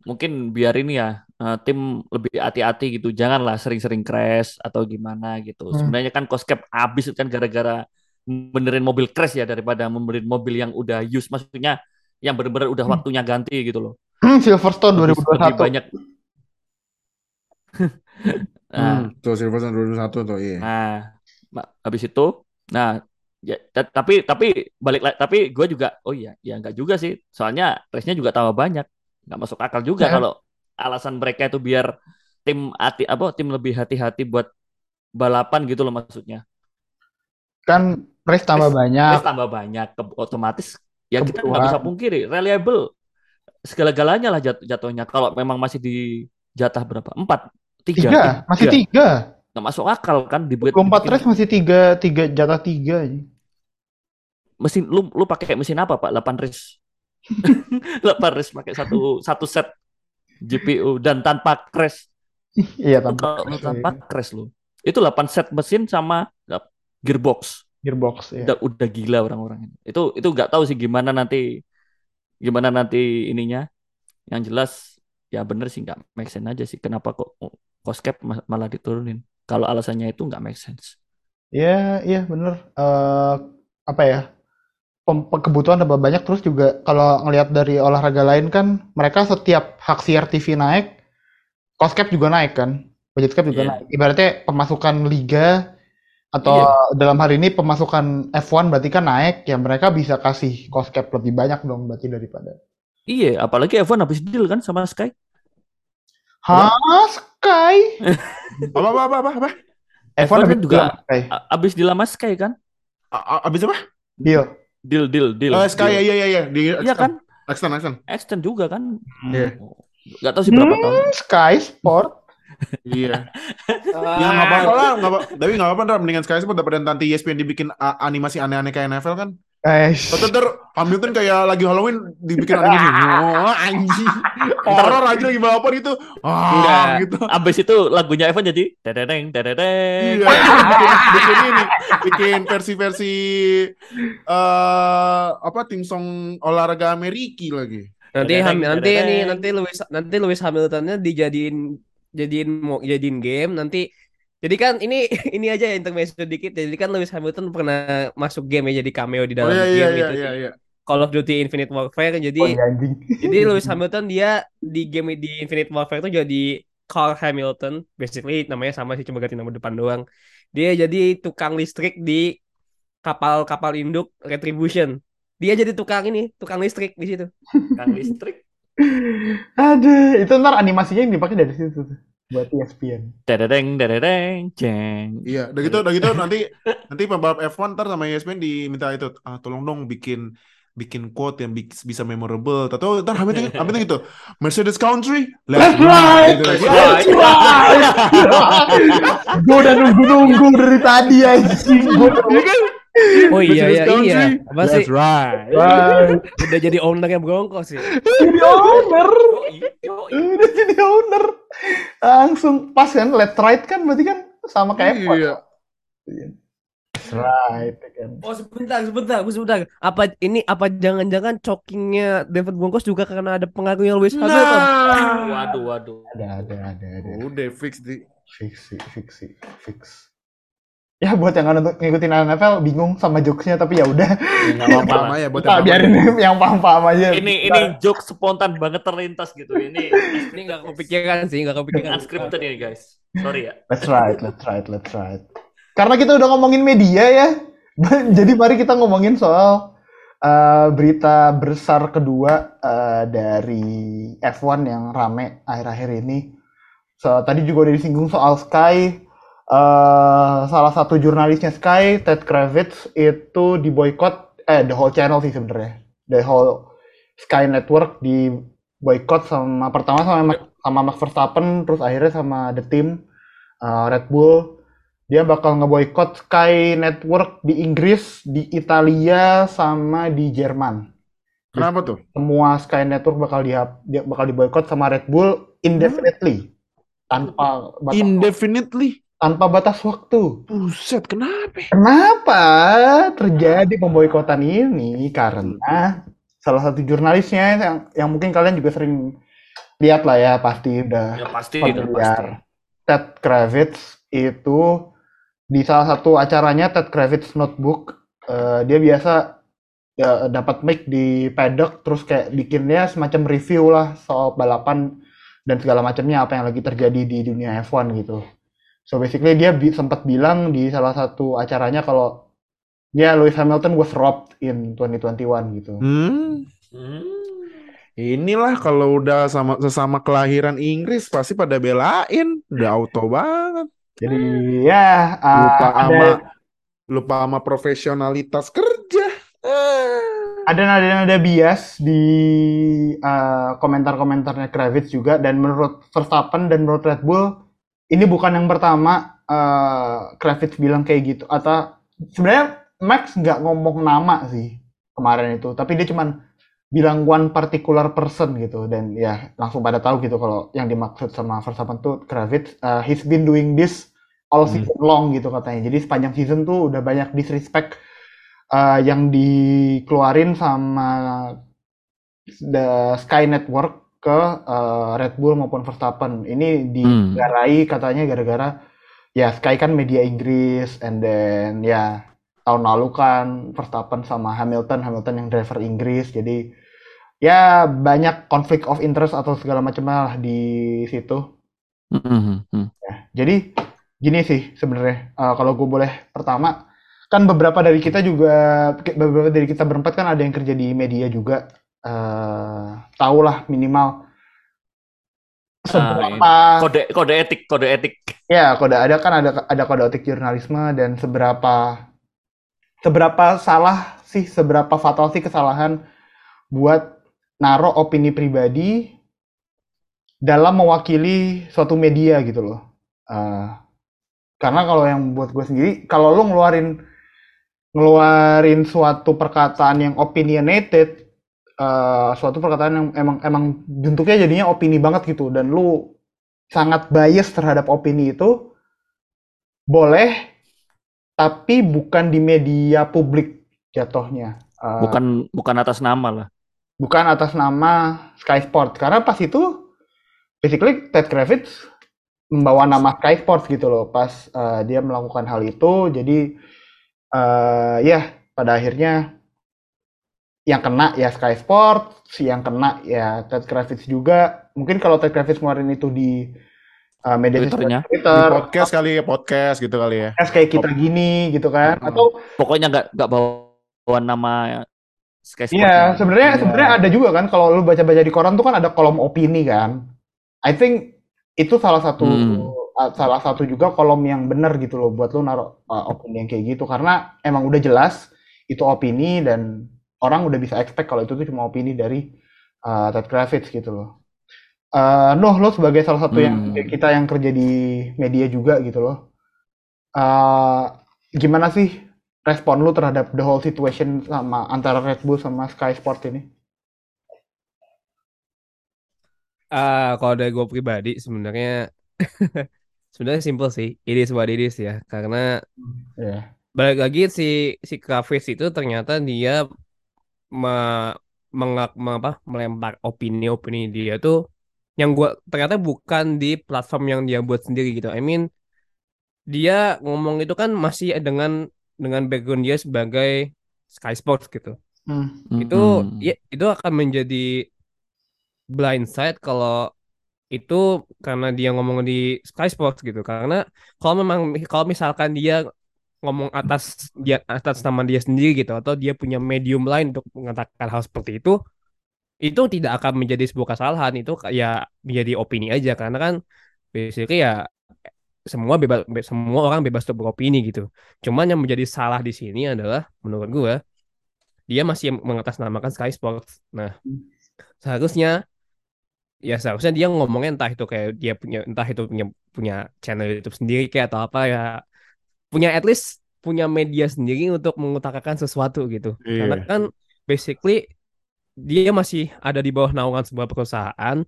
mungkin biar ini ya eh, tim lebih hati-hati gitu janganlah sering-sering crash atau gimana gitu Hmm. sebenarnya kan cap habis kan gara-gara benerin mobil crash ya daripada membeli mobil yang udah use maksudnya yang bener-bener udah Hmm. waktunya ganti gitu loh Hmm, Silverstone lebih, lebih 2021. banyak [laughs] nah, Hmm, tuh Silverstone 2001 tuh, iya. Nah, habis itu, nah, ya, ta- tapi tapi balik lagi, tapi gue juga, oh iya, ya enggak juga sih, soalnya race-nya juga tambah banyak, nggak masuk akal juga Nah. kalau alasan mereka itu biar tim hati apa tim lebih hati-hati buat balapan gitu loh maksudnya. Kan race tambah Race- banyak. Race tambah banyak ke- otomatis ya kita nggak bisa pungkiri reliable. Segala-galanya lah jat- jatuhnya. Kalau memang masih di jatah berapa? Empat? Tiga, Tiga, masih tiga. nggak masuk akal kan dibuat 24 dibikin race masih tiga, tiga jatah tiga. mesin lu lu pakai mesin apa pak? 8 race. [laughs] 8 race pakai satu satu set GPU dan tanpa crash. Iya, tanpa kalau lu crash, tanpa crash lu. Itu 8 set mesin sama gearbox gearbox ya. udah udah gila orang-orang itu itu itu nggak tahu sih gimana nanti gimana nanti ininya yang jelas ya bener sih nggak make sense aja sih kenapa kok cost cap ma- malah diturunin kalau alasannya itu nggak make sense Iya, iya bener. Eh, apa ya? Kebutuhan tambah banyak terus juga kalau ngelihat dari olahraga lain kan mereka setiap hak siar TV naik, cost cap juga naik kan, budget cap juga Iya. naik. Ibaratnya pemasukan liga atau dalam hal ini pemasukan F1 berarti kan naik, ya mereka bisa kasih cost cap lebih banyak dong berarti daripada. iya apalagi F1 habis deal kan sama Sky Hah, Sky? [laughs] Apa apa apa apa? apa? F1 F1 habis juga Sky. A- abis deal sama Sky kan A- Abis apa? Deal. deal deal deal Oh, Sky deal. iya iya iya di iya kan Extend extend. extend juga kan Iya. nggak tahu sih berapa tahun Hmm, Sky Sport. Iya. [laughs] Ya nggak apa-apa lah, nggak apa. Tapi nggak apa-apa, mendingan Sky Sport daripada nanti ESPN dibikin animasi aneh-aneh kayak NFL kan. Eh, ntar Hamilton kayak lagi Halloween dibikin animasi. [laughs] Oh, anjing. Horor aja lagi balapan itu. Ah, Enggak. gitu. abis itu lagunya F1 jadi dedeng dedeng Iya, bikin, bikin ini, bikin versi-versi eh apa tim song olahraga Ameriki lagi. Nanti nanti ini nanti Lewis nanti Lewis Hamiltonnya dijadiin jadiin mau jadiin game nanti jadi kan ini [laughs] ini aja ya intermezzo sedikit jadi kan Lewis Hamilton pernah masuk game ya jadi cameo di Oh dalam iya iya game iya itu iya di iya. Call of Duty Infinite Warfare jadi oh, iya, [laughs] jadi Lewis Hamilton dia di game di Infinite Warfare itu jadi Carl Hamilton basically namanya sama sih cuma ganti nama depan doang. Dia jadi tukang listrik di kapal-kapal induk Retribution. Dia jadi tukang ini tukang listrik di situ. [laughs] Kan listrik Aduh, itu ntar animasinya yang dipakai dari situ tuh buat ESPN. dedeng dedeng jeng Iya, udah gitu, udah gitu nanti nanti pembalap F1 ntar sama ESPN diminta itu, ah, tolong dong bikin bikin quote yang bi- bisa memorable. Tahu ntar Hamilton Hamilton gitu, Mercedes Country, Let's ride, Gitu let's ride. [laughs] Gue udah nunggu-nunggu dari tadi anjing. Gue Oh iya iya iya. Apa sih? Let's ride. Udah jadi ownernya Broncos sih. jadi owner, udah jadi owner. Langsung pas kan, let's ride kan berarti kan sama kayak F1. Iya. Ya kan. Oh sebentar sebentar sebentar. Apa ini apa jangan-jangan chokingnya David Broncos juga karena ada pengaruhnya Lewis Hamilton? Nah, waduh waduh Ada, ada, ada, ada. udah fix di. Fiksi, fiksi, fix. Ya buat yang nonton- ngikutin NFL bingung sama jokesnya tapi ya udah Ya, nggak apa-apa ya buat kita yang biarin [laughs] yang paham-paham aja. ini ini joke spontan banget terlintas gitu ini [laughs] Ini nggak kepikiran sih nggak kepikiran. unscripted ini guys sorry ya Let's ride, let's ride, let's ride. Karena kita udah ngomongin media ya, [laughs] jadi mari kita ngomongin soal uh, berita besar kedua uh, dari F1 yang rame akhir-akhir ini. So, tadi juga udah disinggung soal Sky. Uh, salah satu jurnalisnya Sky, Ted Kravitz, itu diboykot, eh the whole channel sih sebenarnya, the whole Sky Network di boykot sama pertama sama Max, sama Max Verstappen, terus akhirnya sama the team uh, Red Bull. Dia bakal ngeboykot Sky Network di Inggris, di Italia, sama di Jerman. Kenapa tuh? Semua Sky Network bakal di dia bakal diboykot sama Red Bull indefinitely, tanpa batas, Indefinitely. Tanpa batas waktu. Buset, kenapa? Kenapa terjadi pemboikotan ini? Karena salah satu jurnalisnya yang, yang mungkin kalian juga sering lihat lah ya, pasti udah ya pasti itu pasti familiar. Ted Kravitz itu di salah satu acaranya Ted Kravitz Notebook eh, dia biasa ya, dapat mic di paddock terus kayak bikinnya semacam review lah soal balapan dan segala macamnya apa yang lagi terjadi di dunia F1 gitu. So basically dia bi- sempat bilang di salah satu acaranya kalau ya Lewis Hamilton was robbed in 2021 gitu. Hmm. Hmm. inilah kalau udah sama sesama kelahiran Inggris pasti pada belain, udah auto banget. Jadi ya uh, Lupa ada sama lupa sama profesionalitas kerja. Eh. ada nada-nada bias di uh, komentar-komentarnya Kravitz juga dan menurut Verstappen dan menurut Red Bull ini bukan yang pertama uh, Kravitz bilang kayak gitu. Atau sebenarnya Max nggak ngomong nama sih kemarin itu. Tapi dia cuman bilang one particular person gitu. Dan ya langsung pada tahu gitu kalau yang dimaksud sama Verstappen tuh Kravitz uh, he's been doing this all Hmm. season long gitu katanya. Jadi sepanjang season tuh udah banyak disrespect uh, yang dikeluarin sama the Sky Network ke uh, Red Bull maupun Verstappen. Ini digarai katanya gara-gara ya Sky kan media Inggris and then ya tahun lalu kan Verstappen sama Hamilton Hamilton yang driver Inggris. Jadi ya banyak konflik of interest atau segala macam lah di situ. Mhm, mhm. jadi gini sih sebenarnya. Eh, kalau gue boleh pertama kan beberapa dari kita juga beberapa dari kita berempat kan ada yang kerja di media juga eh tahu lah minimal seberapa Kode kode etik, kode etik. ya kode ada kan ada ada kode etik jurnalisme dan seberapa seberapa salah sih seberapa fatal sih kesalahan buat naro opini pribadi dalam mewakili suatu media gitu loh. Eh, karena kalau yang buat gue sendiri, kalau lo ngeluarin ngeluarin suatu perkataan yang opinionated, eh, suatu perkataan yang emang emang bentuknya jadinya opini banget gitu, dan lu sangat bias terhadap opini itu, boleh, tapi bukan di media publik jatuhnya. Eh, Bukan bukan atas nama lah. bukan atas nama Sky Sports karena pas itu basically Ted Kravitz membawa nama Sky Sports gitu loh pas uh, dia melakukan hal itu jadi uh, ya pada akhirnya yang kena ya Sky Sports yang kena ya Ted Kravitz juga mungkin kalau Ted Kravitz ngeluarin itu di uh, media Twitternya. sosial Di Twitter podcast kali ya, podcast gitu kali ya. podcast kayak kita gini gitu kan Hmm. atau Pokoknya nggak nggak bawa nama Sky Sport. Iya, sebenarnya Iya. sebenarnya ada juga kan kalau lu baca-baca di koran tuh kan ada kolom opini kan. I think itu salah satu Hmm. uh, salah satu juga kolom yang benar gitu loh buat lu naruh uh, opini yang kayak gitu karena emang udah jelas itu opini dan orang udah bisa expect kalau itu tuh cuma opini dari uh, Ted Kravitz gitu loh. Uh, Noh, lo sebagai salah satu yang Hmm. kita yang kerja di media juga gitu loh. Uh, gimana sih respon lu terhadap the whole situation sama antara Red Bull sama Sky Sport ini? Ah, kalau dari gue pribadi sebenarnya [laughs] sebenarnya simple sih. It is what it is ya. Karena Ya. balik lagi si si Kravitz itu ternyata dia me, mengak me- apa, melempar opini-opini dia tuh yang gua ternyata bukan di platform yang dia buat sendiri gitu. I mean dia ngomong itu kan masih dengan dengan background dia sebagai Sky Sports gitu. Hmm. Itu Mhm. ya itu akan menjadi blind side kalau itu karena dia ngomong di Sky Sports gitu. Karena kalau memang kalau misalkan dia ngomong atas dia atas nama dia sendiri gitu atau dia punya medium lain untuk mengatakan hal seperti itu itu tidak akan menjadi sebuah kesalahan. Itu ya menjadi opini aja. Karena kan basically ya semua bebas be- semua orang bebas untuk beropini gitu. Cuman yang menjadi salah di sini adalah menurut gua dia masih mengatasnamakan Sky Sports. Nah seharusnya ya seharusnya dia ngomongnya entah itu kayak dia punya entah itu punya punya channel YouTube sendiri kayak atau apa ya punya at least punya media sendiri untuk mengutarakan sesuatu gitu. Karena Iya. kan basically dia masih ada di bawah naungan sebuah perusahaan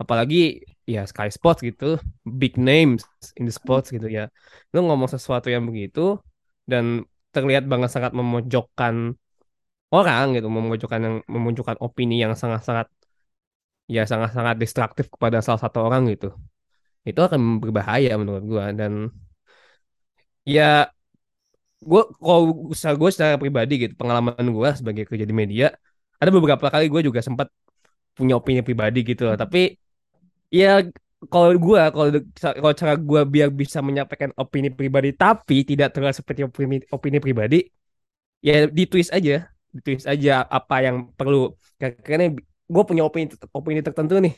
apalagi ya Sky Sports gitu big names in the sports gitu ya. Lu ngomong sesuatu yang begitu dan terlihat banget sangat memojokkan orang gitu memojokkan yang memunculkan opini yang sangat-sangat ya sangat-sangat destruktif kepada salah satu orang gitu. Itu akan berbahaya menurut gua dan ya gue kalau usaha gue secara pribadi gitu pengalaman gue sebagai kerja di media ada beberapa kali gue juga sempat punya opini pribadi gitu loh tapi ya kalau gue kalau kalau cara gue biar bisa menyampaikan opini pribadi tapi tidak terlihat seperti opini opini pribadi ya ditulis aja ditulis aja apa yang perlu karena gue punya opini opini tertentu nih.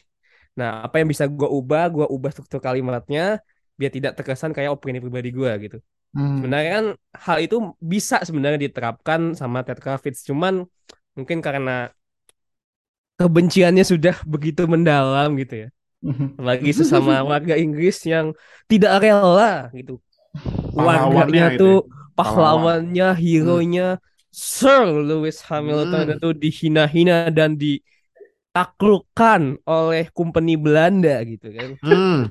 Nah, apa yang bisa gue ubah, gue ubah struktur kalimatnya biar tidak terkesan kayak opini pribadi gue gitu. Hmm. Sebenarnya kan hal itu bisa sebenarnya diterapkan sama Ted Kravitz, cuman mungkin karena kebenciannya sudah [laughs] begitu mendalam gitu ya. Mhm. Apalagi sesama warga Inggris yang tidak rela gitu. Warganya itu tuh ya. pahlawannya, hero-nya Sir Lewis Hamilton Hmm. itu dihina-hina dan ditaklukkan oleh company Belanda gitu kan. Hmm.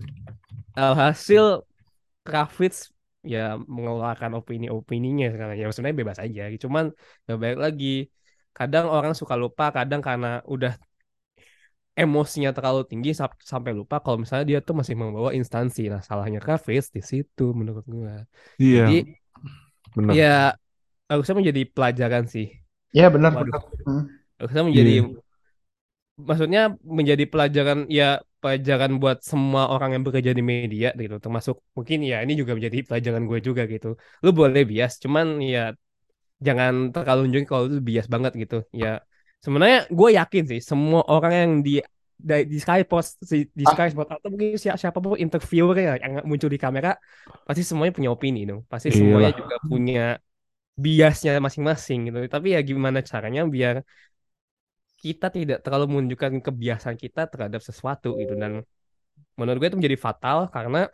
Alhasil Kravitz ya mengeluarkan opini-opininya sekarang ya sebenarnya bebas aja cuman ya balik lagi kadang orang suka lupa kadang karena udah emosinya terlalu tinggi sam- sampai lupa kalau misalnya dia tuh masih membawa instansi nah salahnya Kravitz di situ menurut gua Iya, jadi benar. ya harusnya menjadi pelajaran sih Ya benar Waduh. benar. Hmm. harusnya menjadi Iya. maksudnya menjadi pelajaran ya pelajaran buat semua orang yang bekerja di media gitu. Termasuk mungkin ya ini juga menjadi pelajaran gue juga gitu. Lu boleh bias cuman ya jangan terlalu nunjukin kalau itu bias banget gitu. Ya sebenarnya gue yakin sih semua orang yang di di, di Skyport di, di Ah. Skyport atau mungkin siapa siapa pun interviewer ya yang muncul di kamera pasti semuanya punya opini dong pasti Iyalah. semuanya juga punya biasnya masing-masing gitu. Tapi ya gimana caranya biar kita tidak terlalu menunjukkan kebiasaan kita terhadap sesuatu gitu. Dan menurut gue itu menjadi fatal karena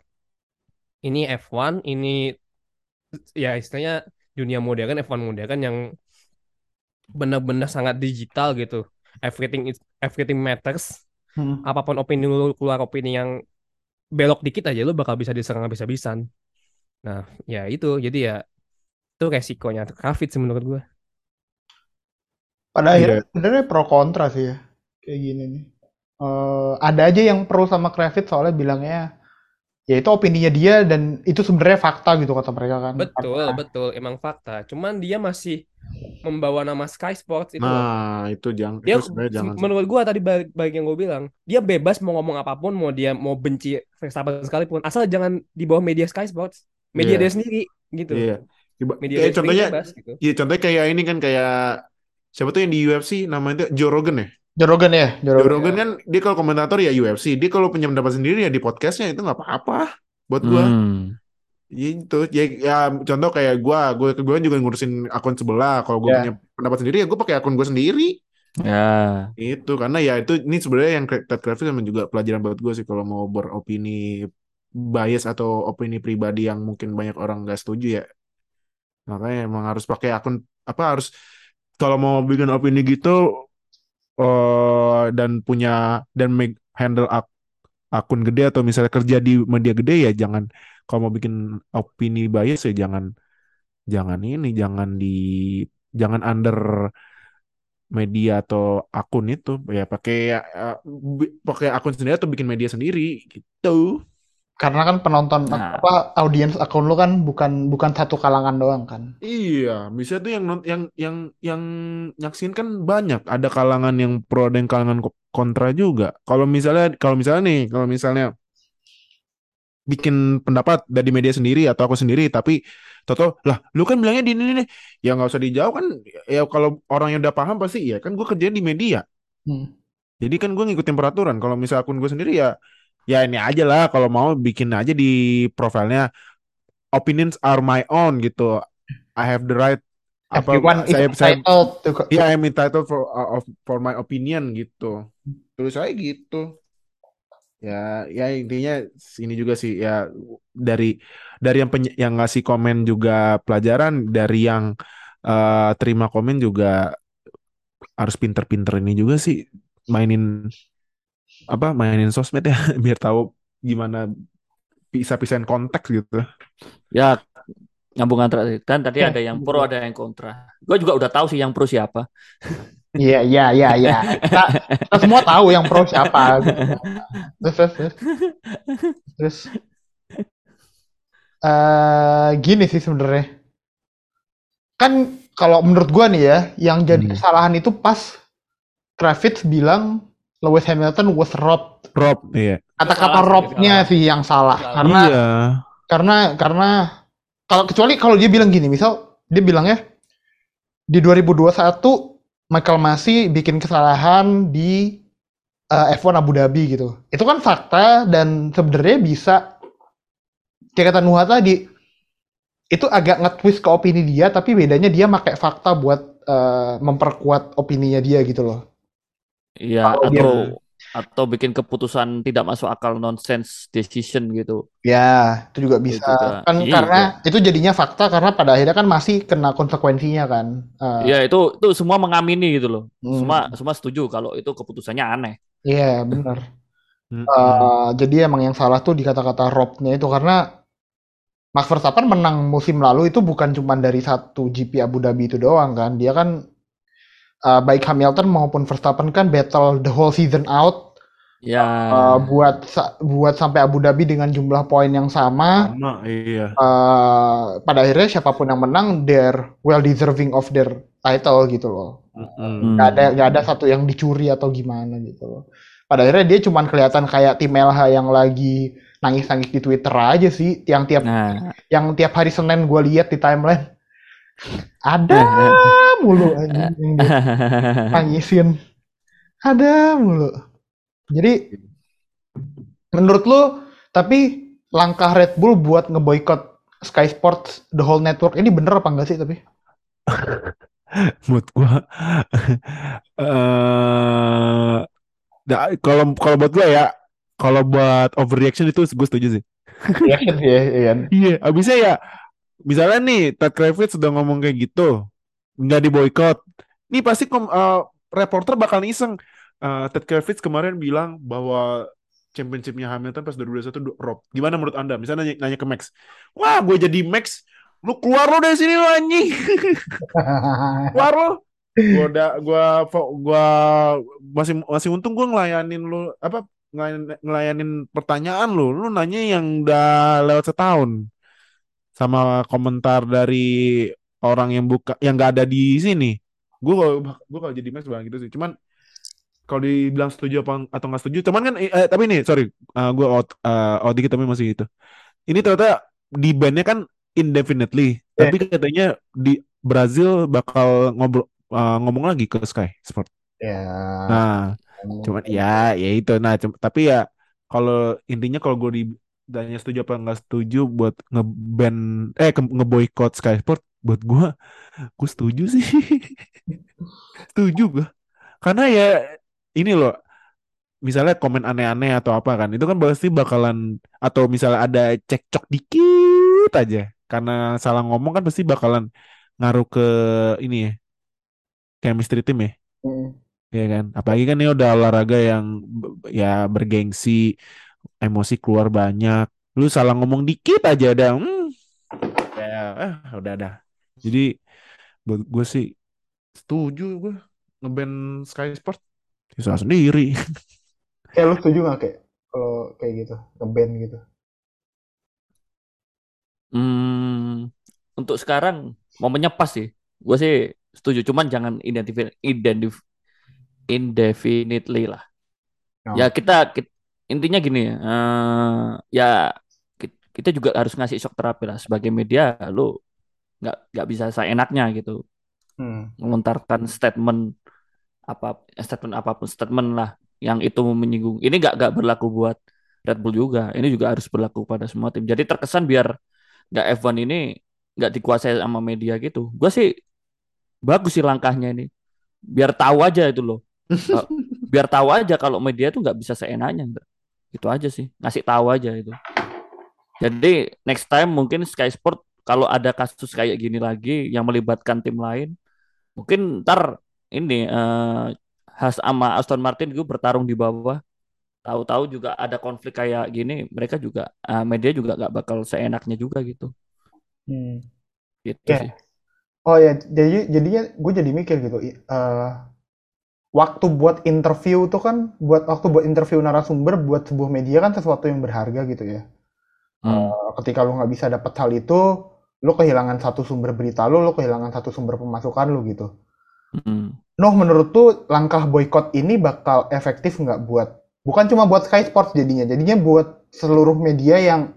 ini F1 ini ya istilahnya dunia modern F1 modern yang benar-benar sangat digital gitu. Everything is everything matters. Hmm. apa pun opini lu keluar opini yang belok dikit aja lu bakal bisa diserang habis-habisan. Nah ya itu. Jadi ya itu resikonya Kravitz menurut gue Pada akhirnya Iya. sebenarnya pro kontra sih ya kayak gini nih. Eh, ada aja yang pro sama Kravitz soalnya bilangnya ya itu opininya dia dan itu sebenarnya fakta gitu kata mereka kan. Betul, Fakta. betul, emang fakta. Cuman dia masih membawa nama Sky Sports itu. Nah, itu jangan Dia itu sebenarnya jangan menurut gua tadi balik, balik yang gue bilang, dia bebas mau ngomong apa pun, mau dia mau benci Verstappen sekalipun, asal jangan di bawah media Sky Sports, media Iya. dia sendiri gitu. Iya. Iba- Media kayak dia sendiri contohnya bebas gitu. Iya contohnya kayak ini kan kayak siapa tuh yang di UFC namanya tuh Joe Rogan ya. Joe Rogan ya, Joe Joe Rogan. Rogan kan dia kalau komentator ya UFC, dia kalau punya pendapat sendiri ya di podcastnya itu nggak apa-apa buat gua. Hmm. Ya itu ya, ya contoh kayak gua, gua gua juga ngurusin akun sebelah. Kalau gua Ya. punya pendapat sendiri ya gua pakai akun gua sendiri. Ya. Itu karena ya itu ini sebenarnya yang Ted Kravitz memang juga pelajaran buat gua sih kalau mau beropini bias atau opini pribadi yang mungkin banyak orang nggak setuju ya. Makanya emang harus pakai akun apa harus kalau mau bikin opini gitu eh dan punya dan make, handle ak- akun gede atau misalnya kerja di media gede ya jangan kalau mau bikin opini bias ya jangan jangan ini jangan di jangan under media atau akun itu ya pakai ya, pakai akun sendiri atau bikin media sendiri gitu. Karena kan penonton Nah. apa audiens akun lu kan bukan bukan satu kalangan doang kan. Iya, bisa tuh yang yang yang yang nyaksin kan banyak. Ada kalangan yang pro dan kalangan ko- kontra juga. Kalau misalnya kalau misalnya nih, kalau misalnya bikin pendapat dari media sendiri atau aku sendiri, tapi Toto, lah, lu kan bilangnya di ini nih, ya nggak usah dijawab kan? Ya kalau orang yang udah paham pasti, ya kan gue kerja di media. Hmm. Jadi kan gue ngikutin peraturan. Kalau misal akun gue sendiri ya, ya ini aja lah. Kalau mau bikin aja di profilnya, opinions are my own gitu. I have the right. Apa Everyone saya saya to ya I'm entitled for uh, of- for my opinion gitu. Terus saya gitu. Ya, ya intinya ini juga sih ya dari dari yang yang ngasih komen juga pelajaran, dari yang eh, terima komen juga harus pinter-pinter ini juga sih mainin apa mainin sosmed ya [laughs] biar tahu gimana pisah-pisahin konteks gitu. Ya nyambung antara dan tadi Ya, ada yang pro ada yang kontra. Gue juga udah tahu sih yang pro siapa. [laughs] Iya, iya, iya, iya. Kita, kita semua tahu yang pro siapa. [laughs] Terus, terus, terus. Terus, eh, gini sih sebenarnya. Kan kalau menurut gua nih ya, yang jadi Hmm. kesalahan itu pas Kravitz bilang Lewis Hamilton was robbed. Rob, iya. Kata-kata Salah sih, robbed-nya salah. sih yang salah. Salah. Karena Iya. karena karena kalau kecuali kalau dia bilang gini, misal dia bilangnya di 2021 Michael Masi bikin kesalahan di eh, F1 Abu Dhabi gitu. Itu kan fakta dan sebenarnya bisa kayak kata Nuha tadi itu agak nge-twist ke opini dia tapi bedanya dia pakai fakta buat eh, memperkuat opininya dia gitu loh. Iya, Kalau dia- atau atau bikin keputusan tidak masuk akal nonsense decision gitu. Ya, itu juga bisa. juga. Kan Iya. karena itu jadinya fakta karena pada akhirnya kan masih kena konsekuensinya kan. Eh, Iya, itu itu semua mengamini gitu loh. hmm. Semua semua setuju kalau itu keputusannya aneh. Iya, benar. Mm-mm. Eh, jadi emang yang salah tuh di kata-kata Robnya itu karena Max Verstappen menang musim lalu itu bukan cuma dari satu GP Abu Dhabi itu doang kan. Dia kan eh, baik Hamilton maupun Verstappen kan battle the whole season out Ya, eh, buat sa- buat sampai Abu Dhabi dengan jumlah poin yang sama. Sama, iya. Eh, pada akhirnya siapa pun yang menang, they're well deserving of their title gitu loh. Mm-mm. nggak ada nggak ada satu yang dicuri atau gimana gitu loh. Pada akhirnya dia cuman kelihatan kayak tim LH yang lagi nangis-nangis di Twitter aja sih, yang tiap nah, yang tiap hari Senin gue lihat di timeline ada [laughs] mulu anjing yang dia nangisin, ada mulu. Jadi menurut lu tapi langkah Red Bull buat ngeboikot Sky Sports the whole network ini bener apa enggak sih tapi? [laughs] Menurut gua [laughs] eh da- kalau kalau buat gua ya kalau buat overreaction itu gue setuju sih. Ya, iya kan? Iya, abisnya ya misalnya nih Ted Kravitz sudah ngomong kayak gitu, nggak diboykot. Nih pasti kom, eh, reporter bakal iseng. Eh, Ted Kravitz kemarin bilang bahwa championshipnya Hamilton pas 2021 du- Rob. Gimana menurut Anda? Misalnya nanya, nanya ke Max. Wah, gue jadi Max. Lu keluar lo dari sini lo anjing. [laughs] keluar lo. Gua udah gua gua masih masih untung gua ngelayanin lu apa ngelayanin, ngelayanin pertanyaan lu. Lu nanya yang udah lewat setahun. Sama komentar dari orang yang buka yang nggak ada di sini. Gua gua kalau jadi Max bilang gitu sih. Cuman kalau dibilang setuju apa atau nggak setuju, cuman kan eh, tapi nih sorry, eh, gua out eh, out dikit tapi masih gitu. Ini ternyata di bandnya kan indefinitely, Yeah. tapi katanya di Brazil bakal ngobrol eh, ngomong lagi ke Sky Sport. ya. Nah, cuman ya ya itu. Nah, cum- tapi ya kalau intinya kalau gue ditanya setuju apa nggak setuju buat ngeban eh ngeboikot Sky Sport buat gue gue setuju sih. [laughs] setuju gue. Karena ya ini loh misalnya komen aneh-aneh atau apa kan itu kan pasti bakalan atau misalnya ada cekcok dikit aja karena salah ngomong kan pasti bakalan ngaruh ke ini ya chemistry tim ya Hmm. ya kan apalagi kan ini udah olahraga yang ya bergengsi emosi keluar banyak lu salah ngomong dikit aja ada hmm, ya eh, udah ada jadi buat gue sih setuju gue ngeband Sky Sport bisa sendiri Kayak [laughs] lu setuju nggak kayak kalau kayak gitu ngeband gitu? hmm, untuk sekarang momennya pas sih. Gue sih setuju, cuman jangan identify identif indefinitely lah. Oh. Ya kita, kit- intinya gini ya, eh, ya ki- kita juga harus ngasih shock terapi lah sebagai media. Lu nggak nggak bisa seenaknya gitu Hmm. melontarkan statement apa statement apa pun statement lah yang itu menyinggung. Ini nggak nggak berlaku buat Red Bull juga. Ini juga harus berlaku pada semua tim. Jadi terkesan biar nggak F1 ini nggak dikuasai sama media gitu. Gue sih bagus sih langkahnya ini. Biar tahu aja itu loh. [laughs] Eh, biar tahu aja kalau media tuh nggak bisa seenaknya. Itu aja sih. Ngasih tahu aja itu. Jadi next time mungkin Sky Sport kalau ada kasus kayak gini lagi yang melibatkan tim lain, mungkin ntar ini eh Haas sama Aston Martin gue bertarung di bawah. Tahu-tahu juga ada konflik kayak gini, mereka juga eh, media juga nggak bakal seenaknya juga gitu. Hmm. Gitu Ya. sih. Oh ya, jadi jadinya gue jadi mikir gitu. eh, waktu buat interview tuh kan, buat waktu buat interview narasumber buat sebuah media kan sesuatu yang berharga gitu ya. Hmm. Eh, ketika lu nggak bisa dapat hal itu, lu kehilangan satu sumber berita lu, lu kehilangan satu sumber pemasukan lu gitu. Hmm. Noh, menurut tuh langkah boykot ini bakal efektif nggak buat, bukan cuma buat Sky Sports jadinya, jadinya buat seluruh media yang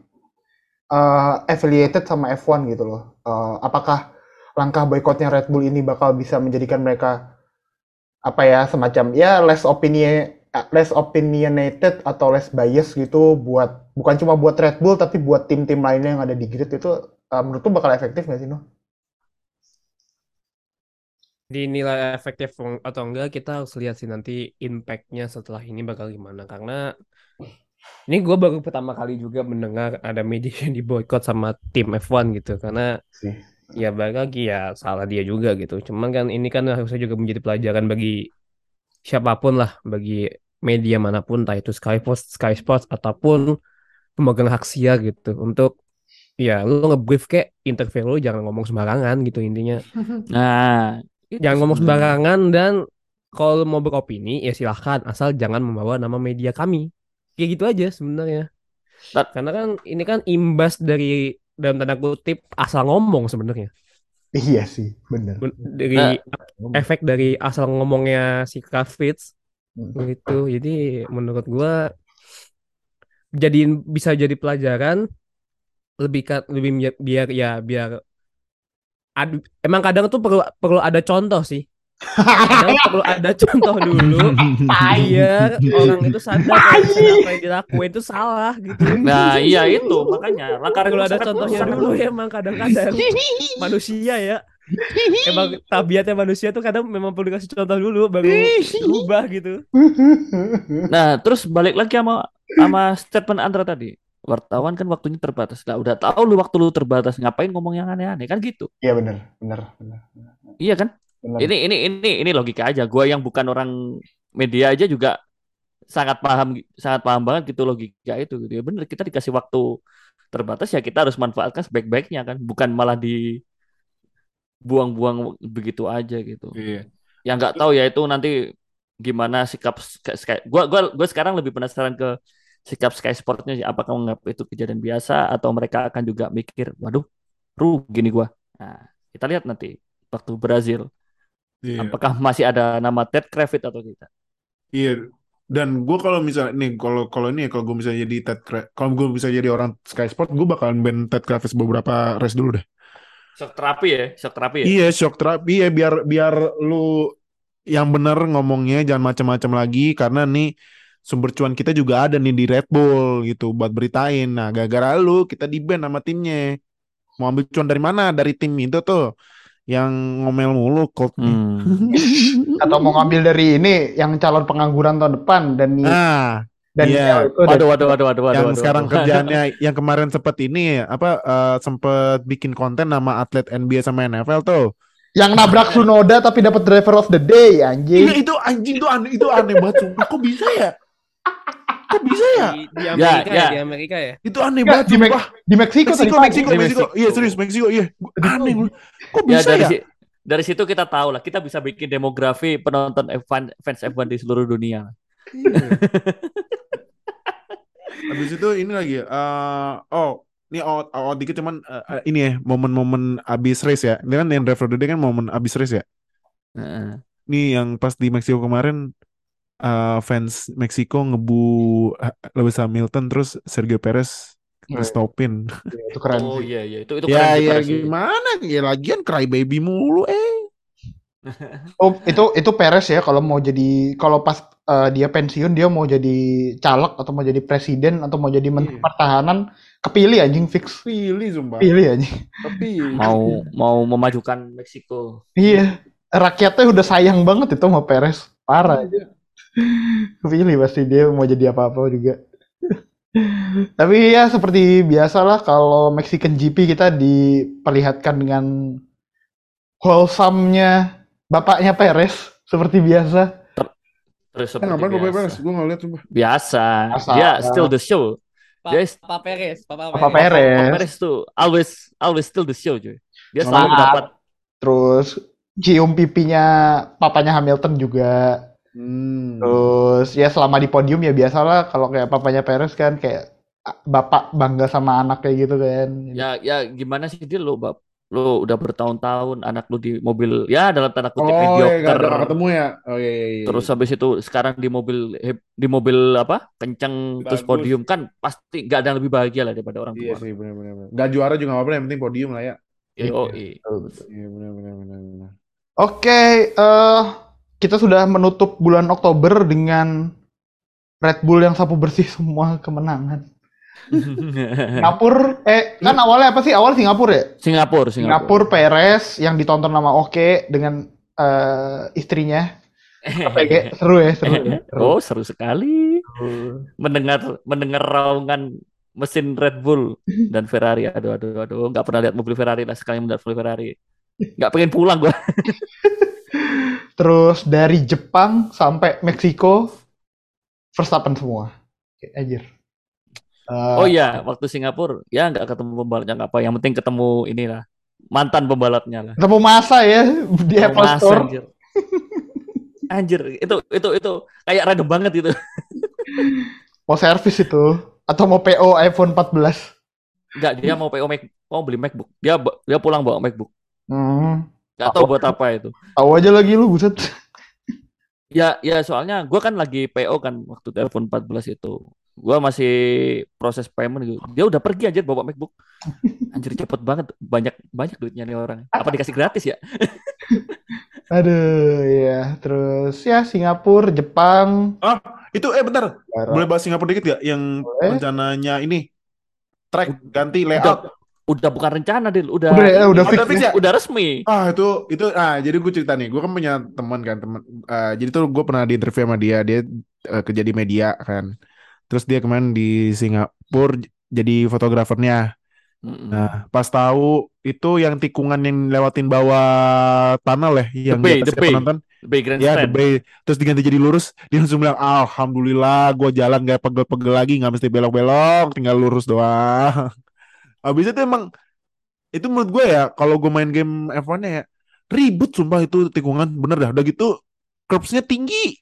eh, affiliated sama F1 gitu loh. Eh, apakah langkah boykotnya Red Bull ini bakal bisa menjadikan mereka apa ya semacam ya less opinion less opinionated atau less bias gitu buat bukan cuma buat Red Bull tapi buat tim-tim lainnya yang ada di grid itu uh, menurut bakal efektif nggak sih Noh? dinilai efektif atau enggak kita harus lihat sih nanti impact-nya setelah ini bakal gimana karena ini gue baru pertama kali juga mendengar ada media [laughs] yang diboykot sama tim F1 gitu karena Sih. Ya balik lagi ya salah dia juga gitu. Cuman kan ini kan harusnya juga menjadi pelajaran bagi siapa pun lah bagi media mana pun entah itu Sky Sports, Sky Sports ataupun pemegang hak siar gitu. Untuk ya lu ngebrief kayak interview lu jangan ngomong sembarangan gitu intinya. [laughs] Nah, jangan ngomong sembarangan dan kalau mau beropini ya silahkan. Asal jangan membawa nama media kami. Kayak gitu aja sebenarnya. Tat- karena kan ini kan imbas dari dalam tanda kutip asal ngomong sebenarnya Iya sih, bener. Ben- dari Nah. efek dari asal ngomongnya si Kravitz Hmm. gitu jadi menurut gua jadiin bisa jadi pelajaran lebih lebih biar ya biar ad- emang kadang tuh perlu perlu ada contoh sih kadang perlu ada contoh dulu. Biar orang itu sadar kalau apa yang dilakuin itu salah gitu. Nah, iya itu makanya. Langkah perlu ada contohnya dulu ya emang kadang-kadang manusia ya. Emang tabiatnya manusia tuh kadang memang perlu dikasih contoh dulu baru berubah gitu. Nah, terus balik lagi sama sama statement Andra tadi. Wartawan kan waktunya terbatas. Nah, udah tahu lu waktu lu terbatas, ngapain ngomong yang aneh-aneh? Kan gitu. Iya bener, bener, bener, Iya kan? Bener. Ini ini ini ini logika aja. Gua yang bukan orang media aja juga sangat paham sangat paham banget gitu logika itu gitu ya. Bener kita dikasih waktu terbatas ya kita harus manfaatkan sebaik-baiknya kan, bukan malah di buang-buang begitu aja gitu. Iya. yang nggak tahu ya itu nanti gimana sikap Sky, gua gua gua sekarang lebih penasaran ke sikap Sky Sportnya sih. apakah menganggap itu kejadian biasa atau mereka akan juga mikir waduh rugi nih gua nah kita lihat nanti waktu Brazil Iya. apakah masih ada nama Ted Kravitz atau tidak Iya. Dan gue kalau misalnya nih kalau kalau ini ya kalau gue misalnya jadi Ted kalau gue bisa jadi orang Sky Sport gue bakalan ban Ted Kravitz beberapa race dulu deh. shock terapi ya shock terapi ya Iya, shock terapi ya biar biar lu yang bener ngomongnya jangan macam-macam lagi karena nih sumber cuan kita juga ada nih di Red Bull gitu buat beritain. Nah, gara-gara lu kita di ban sama timnya. Mau ambil cuan dari mana? Dari tim itu tuh yang ngomel mulu kok. Hmm. Atau mau ngambil dari ini yang calon pengangguran tahun depan dan Nah, dan iya. itu dan- waduh waduh waduh waduh waduh yang waduh, sekarang waduh. kerjaannya yang kemarin sempet ini apa eh, sempet bikin konten nama atlet NBA sama NFL tuh. yang nabrak Sunoda tapi dapat driver of the day Iya anjing. itu anjing itu aneh itu aneh banget sumpah. Kok bisa ya? Kok bisa ya? di, di Amerika ya, ya. di Amerika ya Itu aneh banget di, Mek- di Meksiko, Meksiko, tadi. Meksiko, Di Meksiko. Meksiko. Iya serius Meksiko. Iya. Aneh. Kok ya bisa dari ya? si- dari situ kita tahu lah kita bisa bikin demografi penonton F1 fans F1 di seluruh dunia Iya. [laughs] Habis itu ini lagi eh oh ini out, out dikit cuman eh, ini ya momen-momen abis race ya. Ini kan yang driver day kan momen abis race ya. Heeh. Nih yang pas di Meksiko kemarin eh, fans Meksiko ngebu eh, Lewis Hamilton terus Sergio Perez Iya. stopin. Itu keren. oh iya iya itu itu Ya keren ya keren sih. gimana? Ya lagian cry baby mulu eh. [laughs] Oh, itu itu Perez ya kalau mau jadi kalau pas eh, dia pensiun dia mau jadi caleg atau mau jadi presiden atau mau jadi menteri Iya. pertahanan kepilih anjing fix. Pilih sumpah. Pilih anjing. Tapi mau mau memajukan Meksiko Iya. Rakyatnya udah sayang banget itu sama Perez. Parah aja. Kepilih pasti dia mau jadi apa-apa juga. Tapi ya seperti biasalah kalau Mexican GP kita diperlihatkan dengan wholesome-nya bapaknya Perez seperti biasa. terus Eh, seperti ngapain Bapak biasa. Perez? Gue nggak lihat sumpah. biasa Biasa. dia still the show Pak Yes. Papa Perez Papa Papa Perez Perez. Pak Perez tuh always always still the show cuy dia Maaf. selalu dapat Terus cium pipinya papanya Hamilton juga. Hmm. Terus ya selama di podium ya biasalah kalau kayak papanya Perez kan kayak ah, bapak bangga sama anak kayak gitu kan. ya ya gimana sih dia lo bab lo udah bertahun-tahun anak lu di mobil ya dalam tanda kutip Oh, ya, mediocre nggak ketemu ya? Oh iya iya. iya. terus habis itu sekarang di mobil di mobil apa kenceng terus podium kan pasti nggak ada yang lebih bahagia lah daripada orang Iya tua sih benar benar. benar. Nggak juara juga nggak apa-apa, yang penting podium lah ya. Betul, betul. Iya benar benar benar benar. Oke, eh kita sudah menutup bulan Oktober dengan Red Bull yang sapu bersih semua kemenangan. [laughs] Singapura, eh kan awalnya apa sih? Awal Singapura ya? Singapura, Singapura. Singapura Perez yang ditonton sama Oke dengan eh, istrinya. PG seru ya, seru ya. Seru. [laughs] Oh, seru sekali mendengar mendengar raungan mesin Red Bull dan Ferrari. Aduh, aduh, aduh, nggak pernah lihat mobil Ferrari lah sekali melihat mobil Ferrari. Nggak pengen pulang gua. [laughs] Terus dari Jepang sampai Meksiko Verstappen semua. Anjir. Eh, Oh iya, waktu Singapura ya nggak ketemu pembalapnya nggak apa. Yang penting ketemu inilah mantan pembalapnya lah. ketemu masa ya di Oh, Apple masa, Store. anjir. Anjir, itu itu itu kayak random banget gitu. [laughs] Mau servis itu atau mau PO iPhone 14. Enggak, dia mau PO Mac, mau beli MacBook. Dia dia pulang bawa MacBook. Hmm, Nggak tahu buat apa itu. tahu aja lagi lu buset. Ya, ya soalnya gua kan lagi PO kan waktu telepon 14 itu. Gua masih proses payment gitu. Dia udah pergi anjir bawa MacBook. Anjir cepet banget. Banyak banyak duitnya nih orang. Apa dikasih gratis ya? [laughs] Aduh, ya. Terus ya Singapura, Jepang, Itu eh bentar, Barat. boleh bahas Singapura dikit gak? Yang Boleh. rencananya ini track ganti layout. udah bukan rencana, Dil. Udah Udah ya, udah Udah fix. ya. ya? udah resmi. Ah itu itu ah jadi gue cerita nih, gue kan punya teman kan teman. eh, jadi tuh gue pernah di interview sama dia, dia eh, kerja di media kan. Terus dia kemarin di Singapura jadi fotografernya. Nah pas tahu itu yang tikungan yang lewatin bawah tunnel ya, yang Bay, the Bay. penonton. Bay Ya, the. Bay. Terus diganti jadi lurus, dia langsung bilang, Alhamdulillah, gue jalan gak pegel-pegel lagi, nggak mesti belok-belok, tinggal lurus doang. Habis itu emang, itu menurut gue ya, kalau gue main game F1 ya, ribut sumpah itu tikungan, bener dah. Udah gitu, curbsnya tinggi.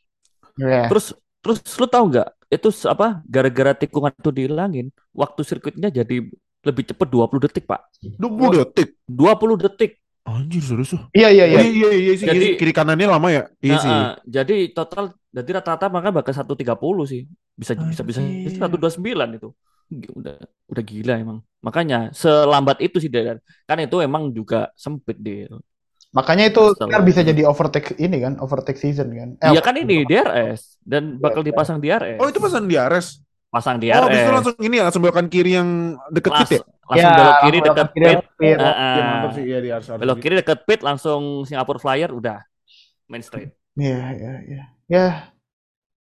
Ya. Terus terus lu tahu nggak? Itu apa? Gara-gara tikungan itu dihilangin, waktu sirkuitnya jadi lebih cepat 20 detik, Pak. 20 detik. 20 detik. Anjir, serius. Iya, iya, iya. Iya, iya, iya sih. Jadi- kiri, kiri kanannya lama ya? Iya Nah, sih. ah, jadi total jadi rata-rata maka bakal 130 sih. Bisa bisa bisa Anjir. 129 itu. Udah udah gila emang. Makanya selambat itu sih Dan. Kan itu emang juga sempit deal. Makanya itu ntar bisa jadi overtake ini kan, overtake season kan. Eh, Iya kan ini DRS dan bakal dipasang DRS. Oh, itu pesan di Ares. pasang Oh, habis itu DRS. langsung ini ya, langsung belokan kiri yang deket Las- pit ya? langsung belok kiri langsung dekat belok kiri, pit. pit. Iya, mantap sih. Iya, di belok kiri dekat pit langsung Singapore Flyer udah main straight. Iya, iya, iya. Ya.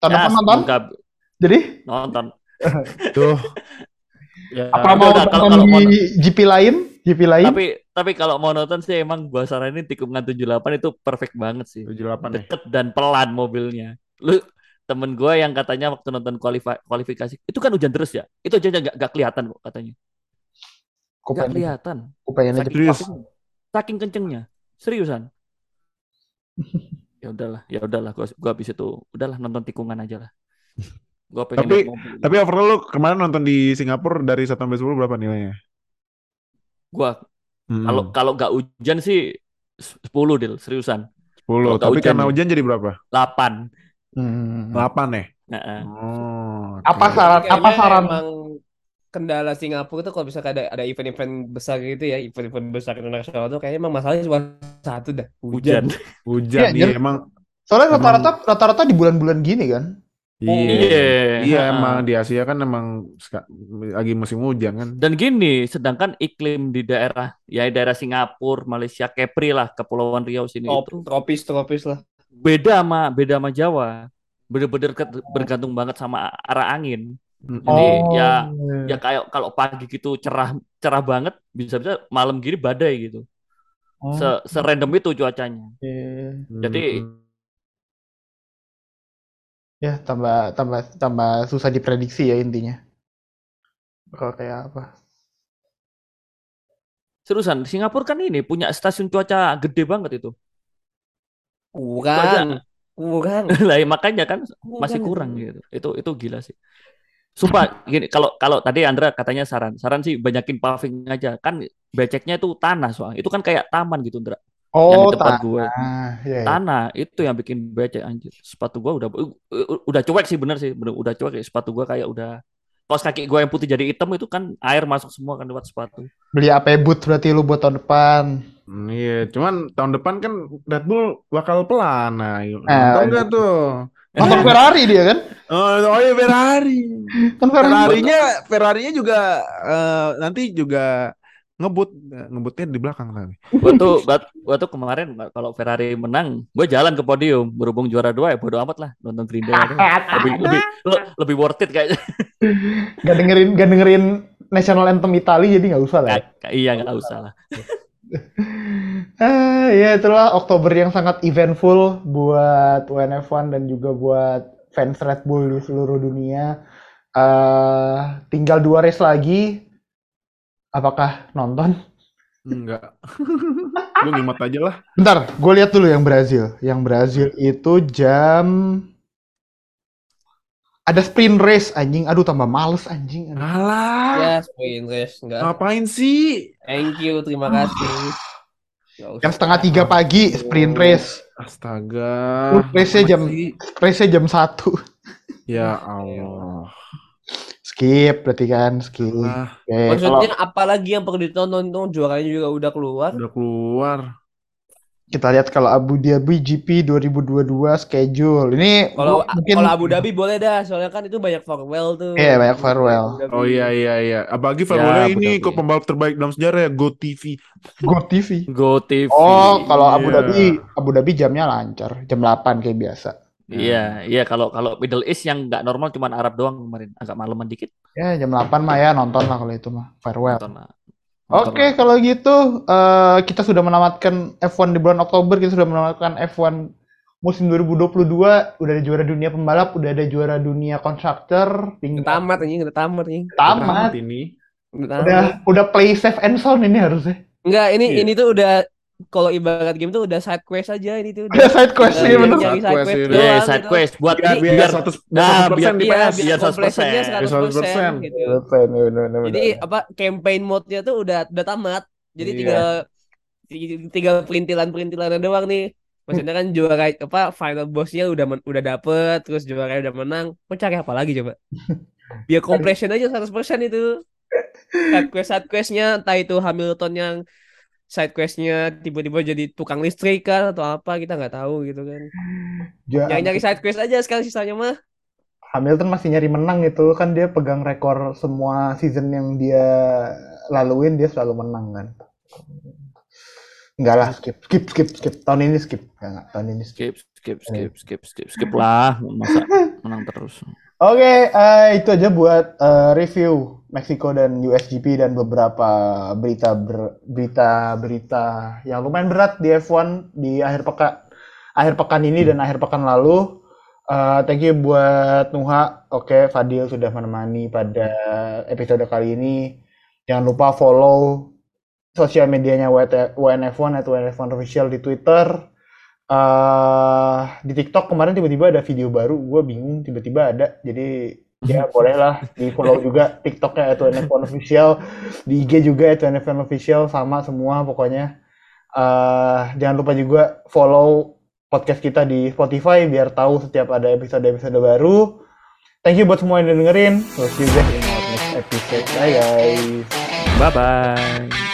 Tanda Ya, semoga Jadi, nonton. Tuh. Ya, apa mau kalau, nonton kalau mau di GP lain? GP lain? tapi tapi kalau mau nonton sih emang gua saranin tikungan 78 itu perfect banget sih. 78 nih. Deket dan pelan mobilnya. Lu temen gua yang katanya waktu nonton kualifa- kualifikasi itu kan hujan terus ya. Itu aja nggak nggak kelihatan kok katanya. Pengen, kelihatan. pengen aja. Saking, Serius? saking, saking kencengnya. Seriusan. [laughs] ya udahlah, ya udahlah gua gua habis itu udahlah nonton tikungan aja lah. [laughs] Gua pengen Tapi- mobil. Tapi overall lu kemarin nonton di Singapura dari 1 sampai 10 berapa nilainya? gua Hmm, kalau kalau nggak hujan sih 10 deal, seriusan. 10. kalau nggak Tapi hujan karena nih. hujan jadi berapa? 8. Hmm. 8 ya? Heeh. Oh. Apa saran? Apa saran? Emang kendala Singapura tuh kalau misalkan ada ada event-event besar gitu ya, event-event besar internasional tuh kayaknya emang masalahnya cuma satu dah, Hujan. Hujan Iya, iya, emang Soalnya rata-rata rata-rata di bulan-bulan gini kan. Iya. Iya. Iya Ha-ha. emang di Asia kan emang lagi musim hujan kan. Dan gini, sedangkan iklim di daerah ya daerah Singapura, Malaysia, Kepri lah, Kepulauan Riau sini Trop- itu tropis tropis lah. beda sama beda sama Jawa. Bener-bener bergantung banget sama arah angin. Jadi Oh, ya iya. ya kayak kalau pagi gitu cerah cerah banget, bisa-bisa malam gini badai gitu. Oh, Se serandom itu cuacanya. iya. Jadi Mm. Ya, tambah tambah tambah susah diprediksi ya intinya. Bakal kayak apa? seriusan Singapura kan ini punya stasiun cuaca gede banget itu. Kurang, kurang, [laughs] lah ya makanya kan masih kurang gitu. Itu itu gila sih. Sumpah gini kalau kalau tadi Andra katanya saran, saran sih banyakin paving aja. Kan beceknya itu tanah soalnya. Itu kan kayak taman gitu, Andra. Yang Oh, di tempat tanah. gue. Iya, iya. Tanah itu yang bikin becek anjir. Sepatu gua udah u- u- udah cuek sih bener sih, bener udah cuek. Sepatu gua kayak udah kaos kaki gue yang putih jadi hitam itu kan air masuk semua kan lewat sepatu. Beli AP boot berarti lu buat tahun depan. Hmm, Iya, cuman tahun depan kan Red Bull bakal pelan. Nah, yuk, Eh, nonton nggak tuh? Motor Ferrari dia kan? Oh, oh iya Ferrari. Kan Ferrari. Ferrarinya, Ferrarinya juga eh, nanti juga ngebut, ngebutnya di belakang tapi. Gue tuh, gua- gua tuh kemarin kalau Ferrari menang, gue jalan ke podium. Berhubung juara dua ya bodo amat lah nonton Green [laughs] Day. lebih lebih le- lebih worth it kayaknya. [laughs] Gak dengerin, gak dengerin national anthem Italia jadi nggak usah lah. ya. Kayak- iya nggak usah lah. [laughs] Ah, ya itulah Oktober yang sangat eventful buat WNF1 dan juga buat fans Red Bull di seluruh dunia. Eh, tinggal dua race lagi. Apakah nonton? Enggak. Lu nyimak aja lah. Bentar, gue lihat dulu yang Brazil. Yang Brazil itu jam ada sprint race anjing. Aduh tambah males anjing. Aduh. Alah, Ya, sprint race enggak. ngapain sih? Thank you, terima kasih. Yang setengah tiga pagi sprint race. Astaga. Race-nya jam race-nya jam satu. Ya Allah. Skip berarti kan skip. Ah, Oke, kalau Maksudnya apalagi yang perlu ditonton tuh juaranya juga udah keluar. udah keluar. kita lihat kalau Abu Dhabi GP 2022 schedule. Ini Kalau mungkin kalau Abu Dhabi boleh dah, soalnya kan itu banyak farewell tuh. Iya, banyak farewell. Oh iya iya iya. Apalagi Ya, Farewell Abu ini kok pembalap terbaik dalam sejarah ya Go TV. Go TV. Go TV. Oh, kalau Abu Iya. Dhabi, Abu Dhabi jamnya lancar, jam 8 kayak biasa. Iya, iya kalau kalau Middle East yang nggak normal cuma Arab doang kemarin, agak maleman dikit. Ya, jam 8 mah ya nonton lah kalau itu mah. Farewell. Nonton lah. Nonton Oke, lah. kalau gitu eh, kita sudah menamatkan F1 di bulan Oktober, kita sudah menamatkan F1 musim 2022, udah ada juara dunia pembalap, udah ada juara dunia konstruktor, Udah tinggal tamat anjing, udah tamat anjing. tamat. ini. Udah tamat. Udah udah play safe and sound ini harusnya. Enggak, ini Iya. ini tuh udah kalau ibarat game tuh udah side quest aja ini tuh udah. Side quest Iya, sih bener. nyari Side side quest. Iya, side gitu. quest buat Biar biar, biar 100 nah, 100% biar- di Iya, PS. biar Biar 100%. completionnya 100% 100%. gitu. Bener, bener, bener, Jadi bener. apa campaign mode-nya tuh udah udah tamat. Jadi Iya. tinggal tinggal perintilan-perintilannya doang nih. Maksudnya kan juara apa final bossnya udah men- udah dapet, terus juara udah menang. Mau cari apa lagi coba? Biar completion aja 100% itu. Side quest side questnya entah itu Hamilton yang side questnya tiba-tiba jadi tukang listrik kan atau apa kita nggak tahu gitu kan. Ja- Nyari-nyari side quest aja sekarang sisanya mah. Hamilton masih nyari menang itu kan dia pegang rekor semua season yang dia laluin dia selalu menang kan. Enggak lah, skip, skip, skip, skip. Tahun ini skip. Enggak, enggak. tahun ini skip. skip, skip, skip, skip, skip, skip lah, masa menang terus. Oke, eh, itu aja buat eh, review Meksiko dan USGP dan beberapa berita ber- berita berita yang lumayan berat di F1 di akhir pekan akhir pekan ini dan akhir pekan lalu. Eh, thank you buat Nuha. Oke, Fadil sudah menemani pada episode kali ini. Jangan lupa follow sosial medianya WT WNF1 atau WNF1 official di Twitter. Eh di TikTok kemarin tiba-tiba ada video baru, gue bingung tiba-tiba ada, jadi ya [laughs] bolehlah di follow juga TikToknya atau NF1 official, di IG juga atau NF1 official sama semua pokoknya. eh jangan lupa juga follow podcast kita di Spotify biar tahu setiap ada episode-episode baru. Thank you buat semua yang udah dengerin. We'll see you guys in our next episode. Bye guys. Bye bye.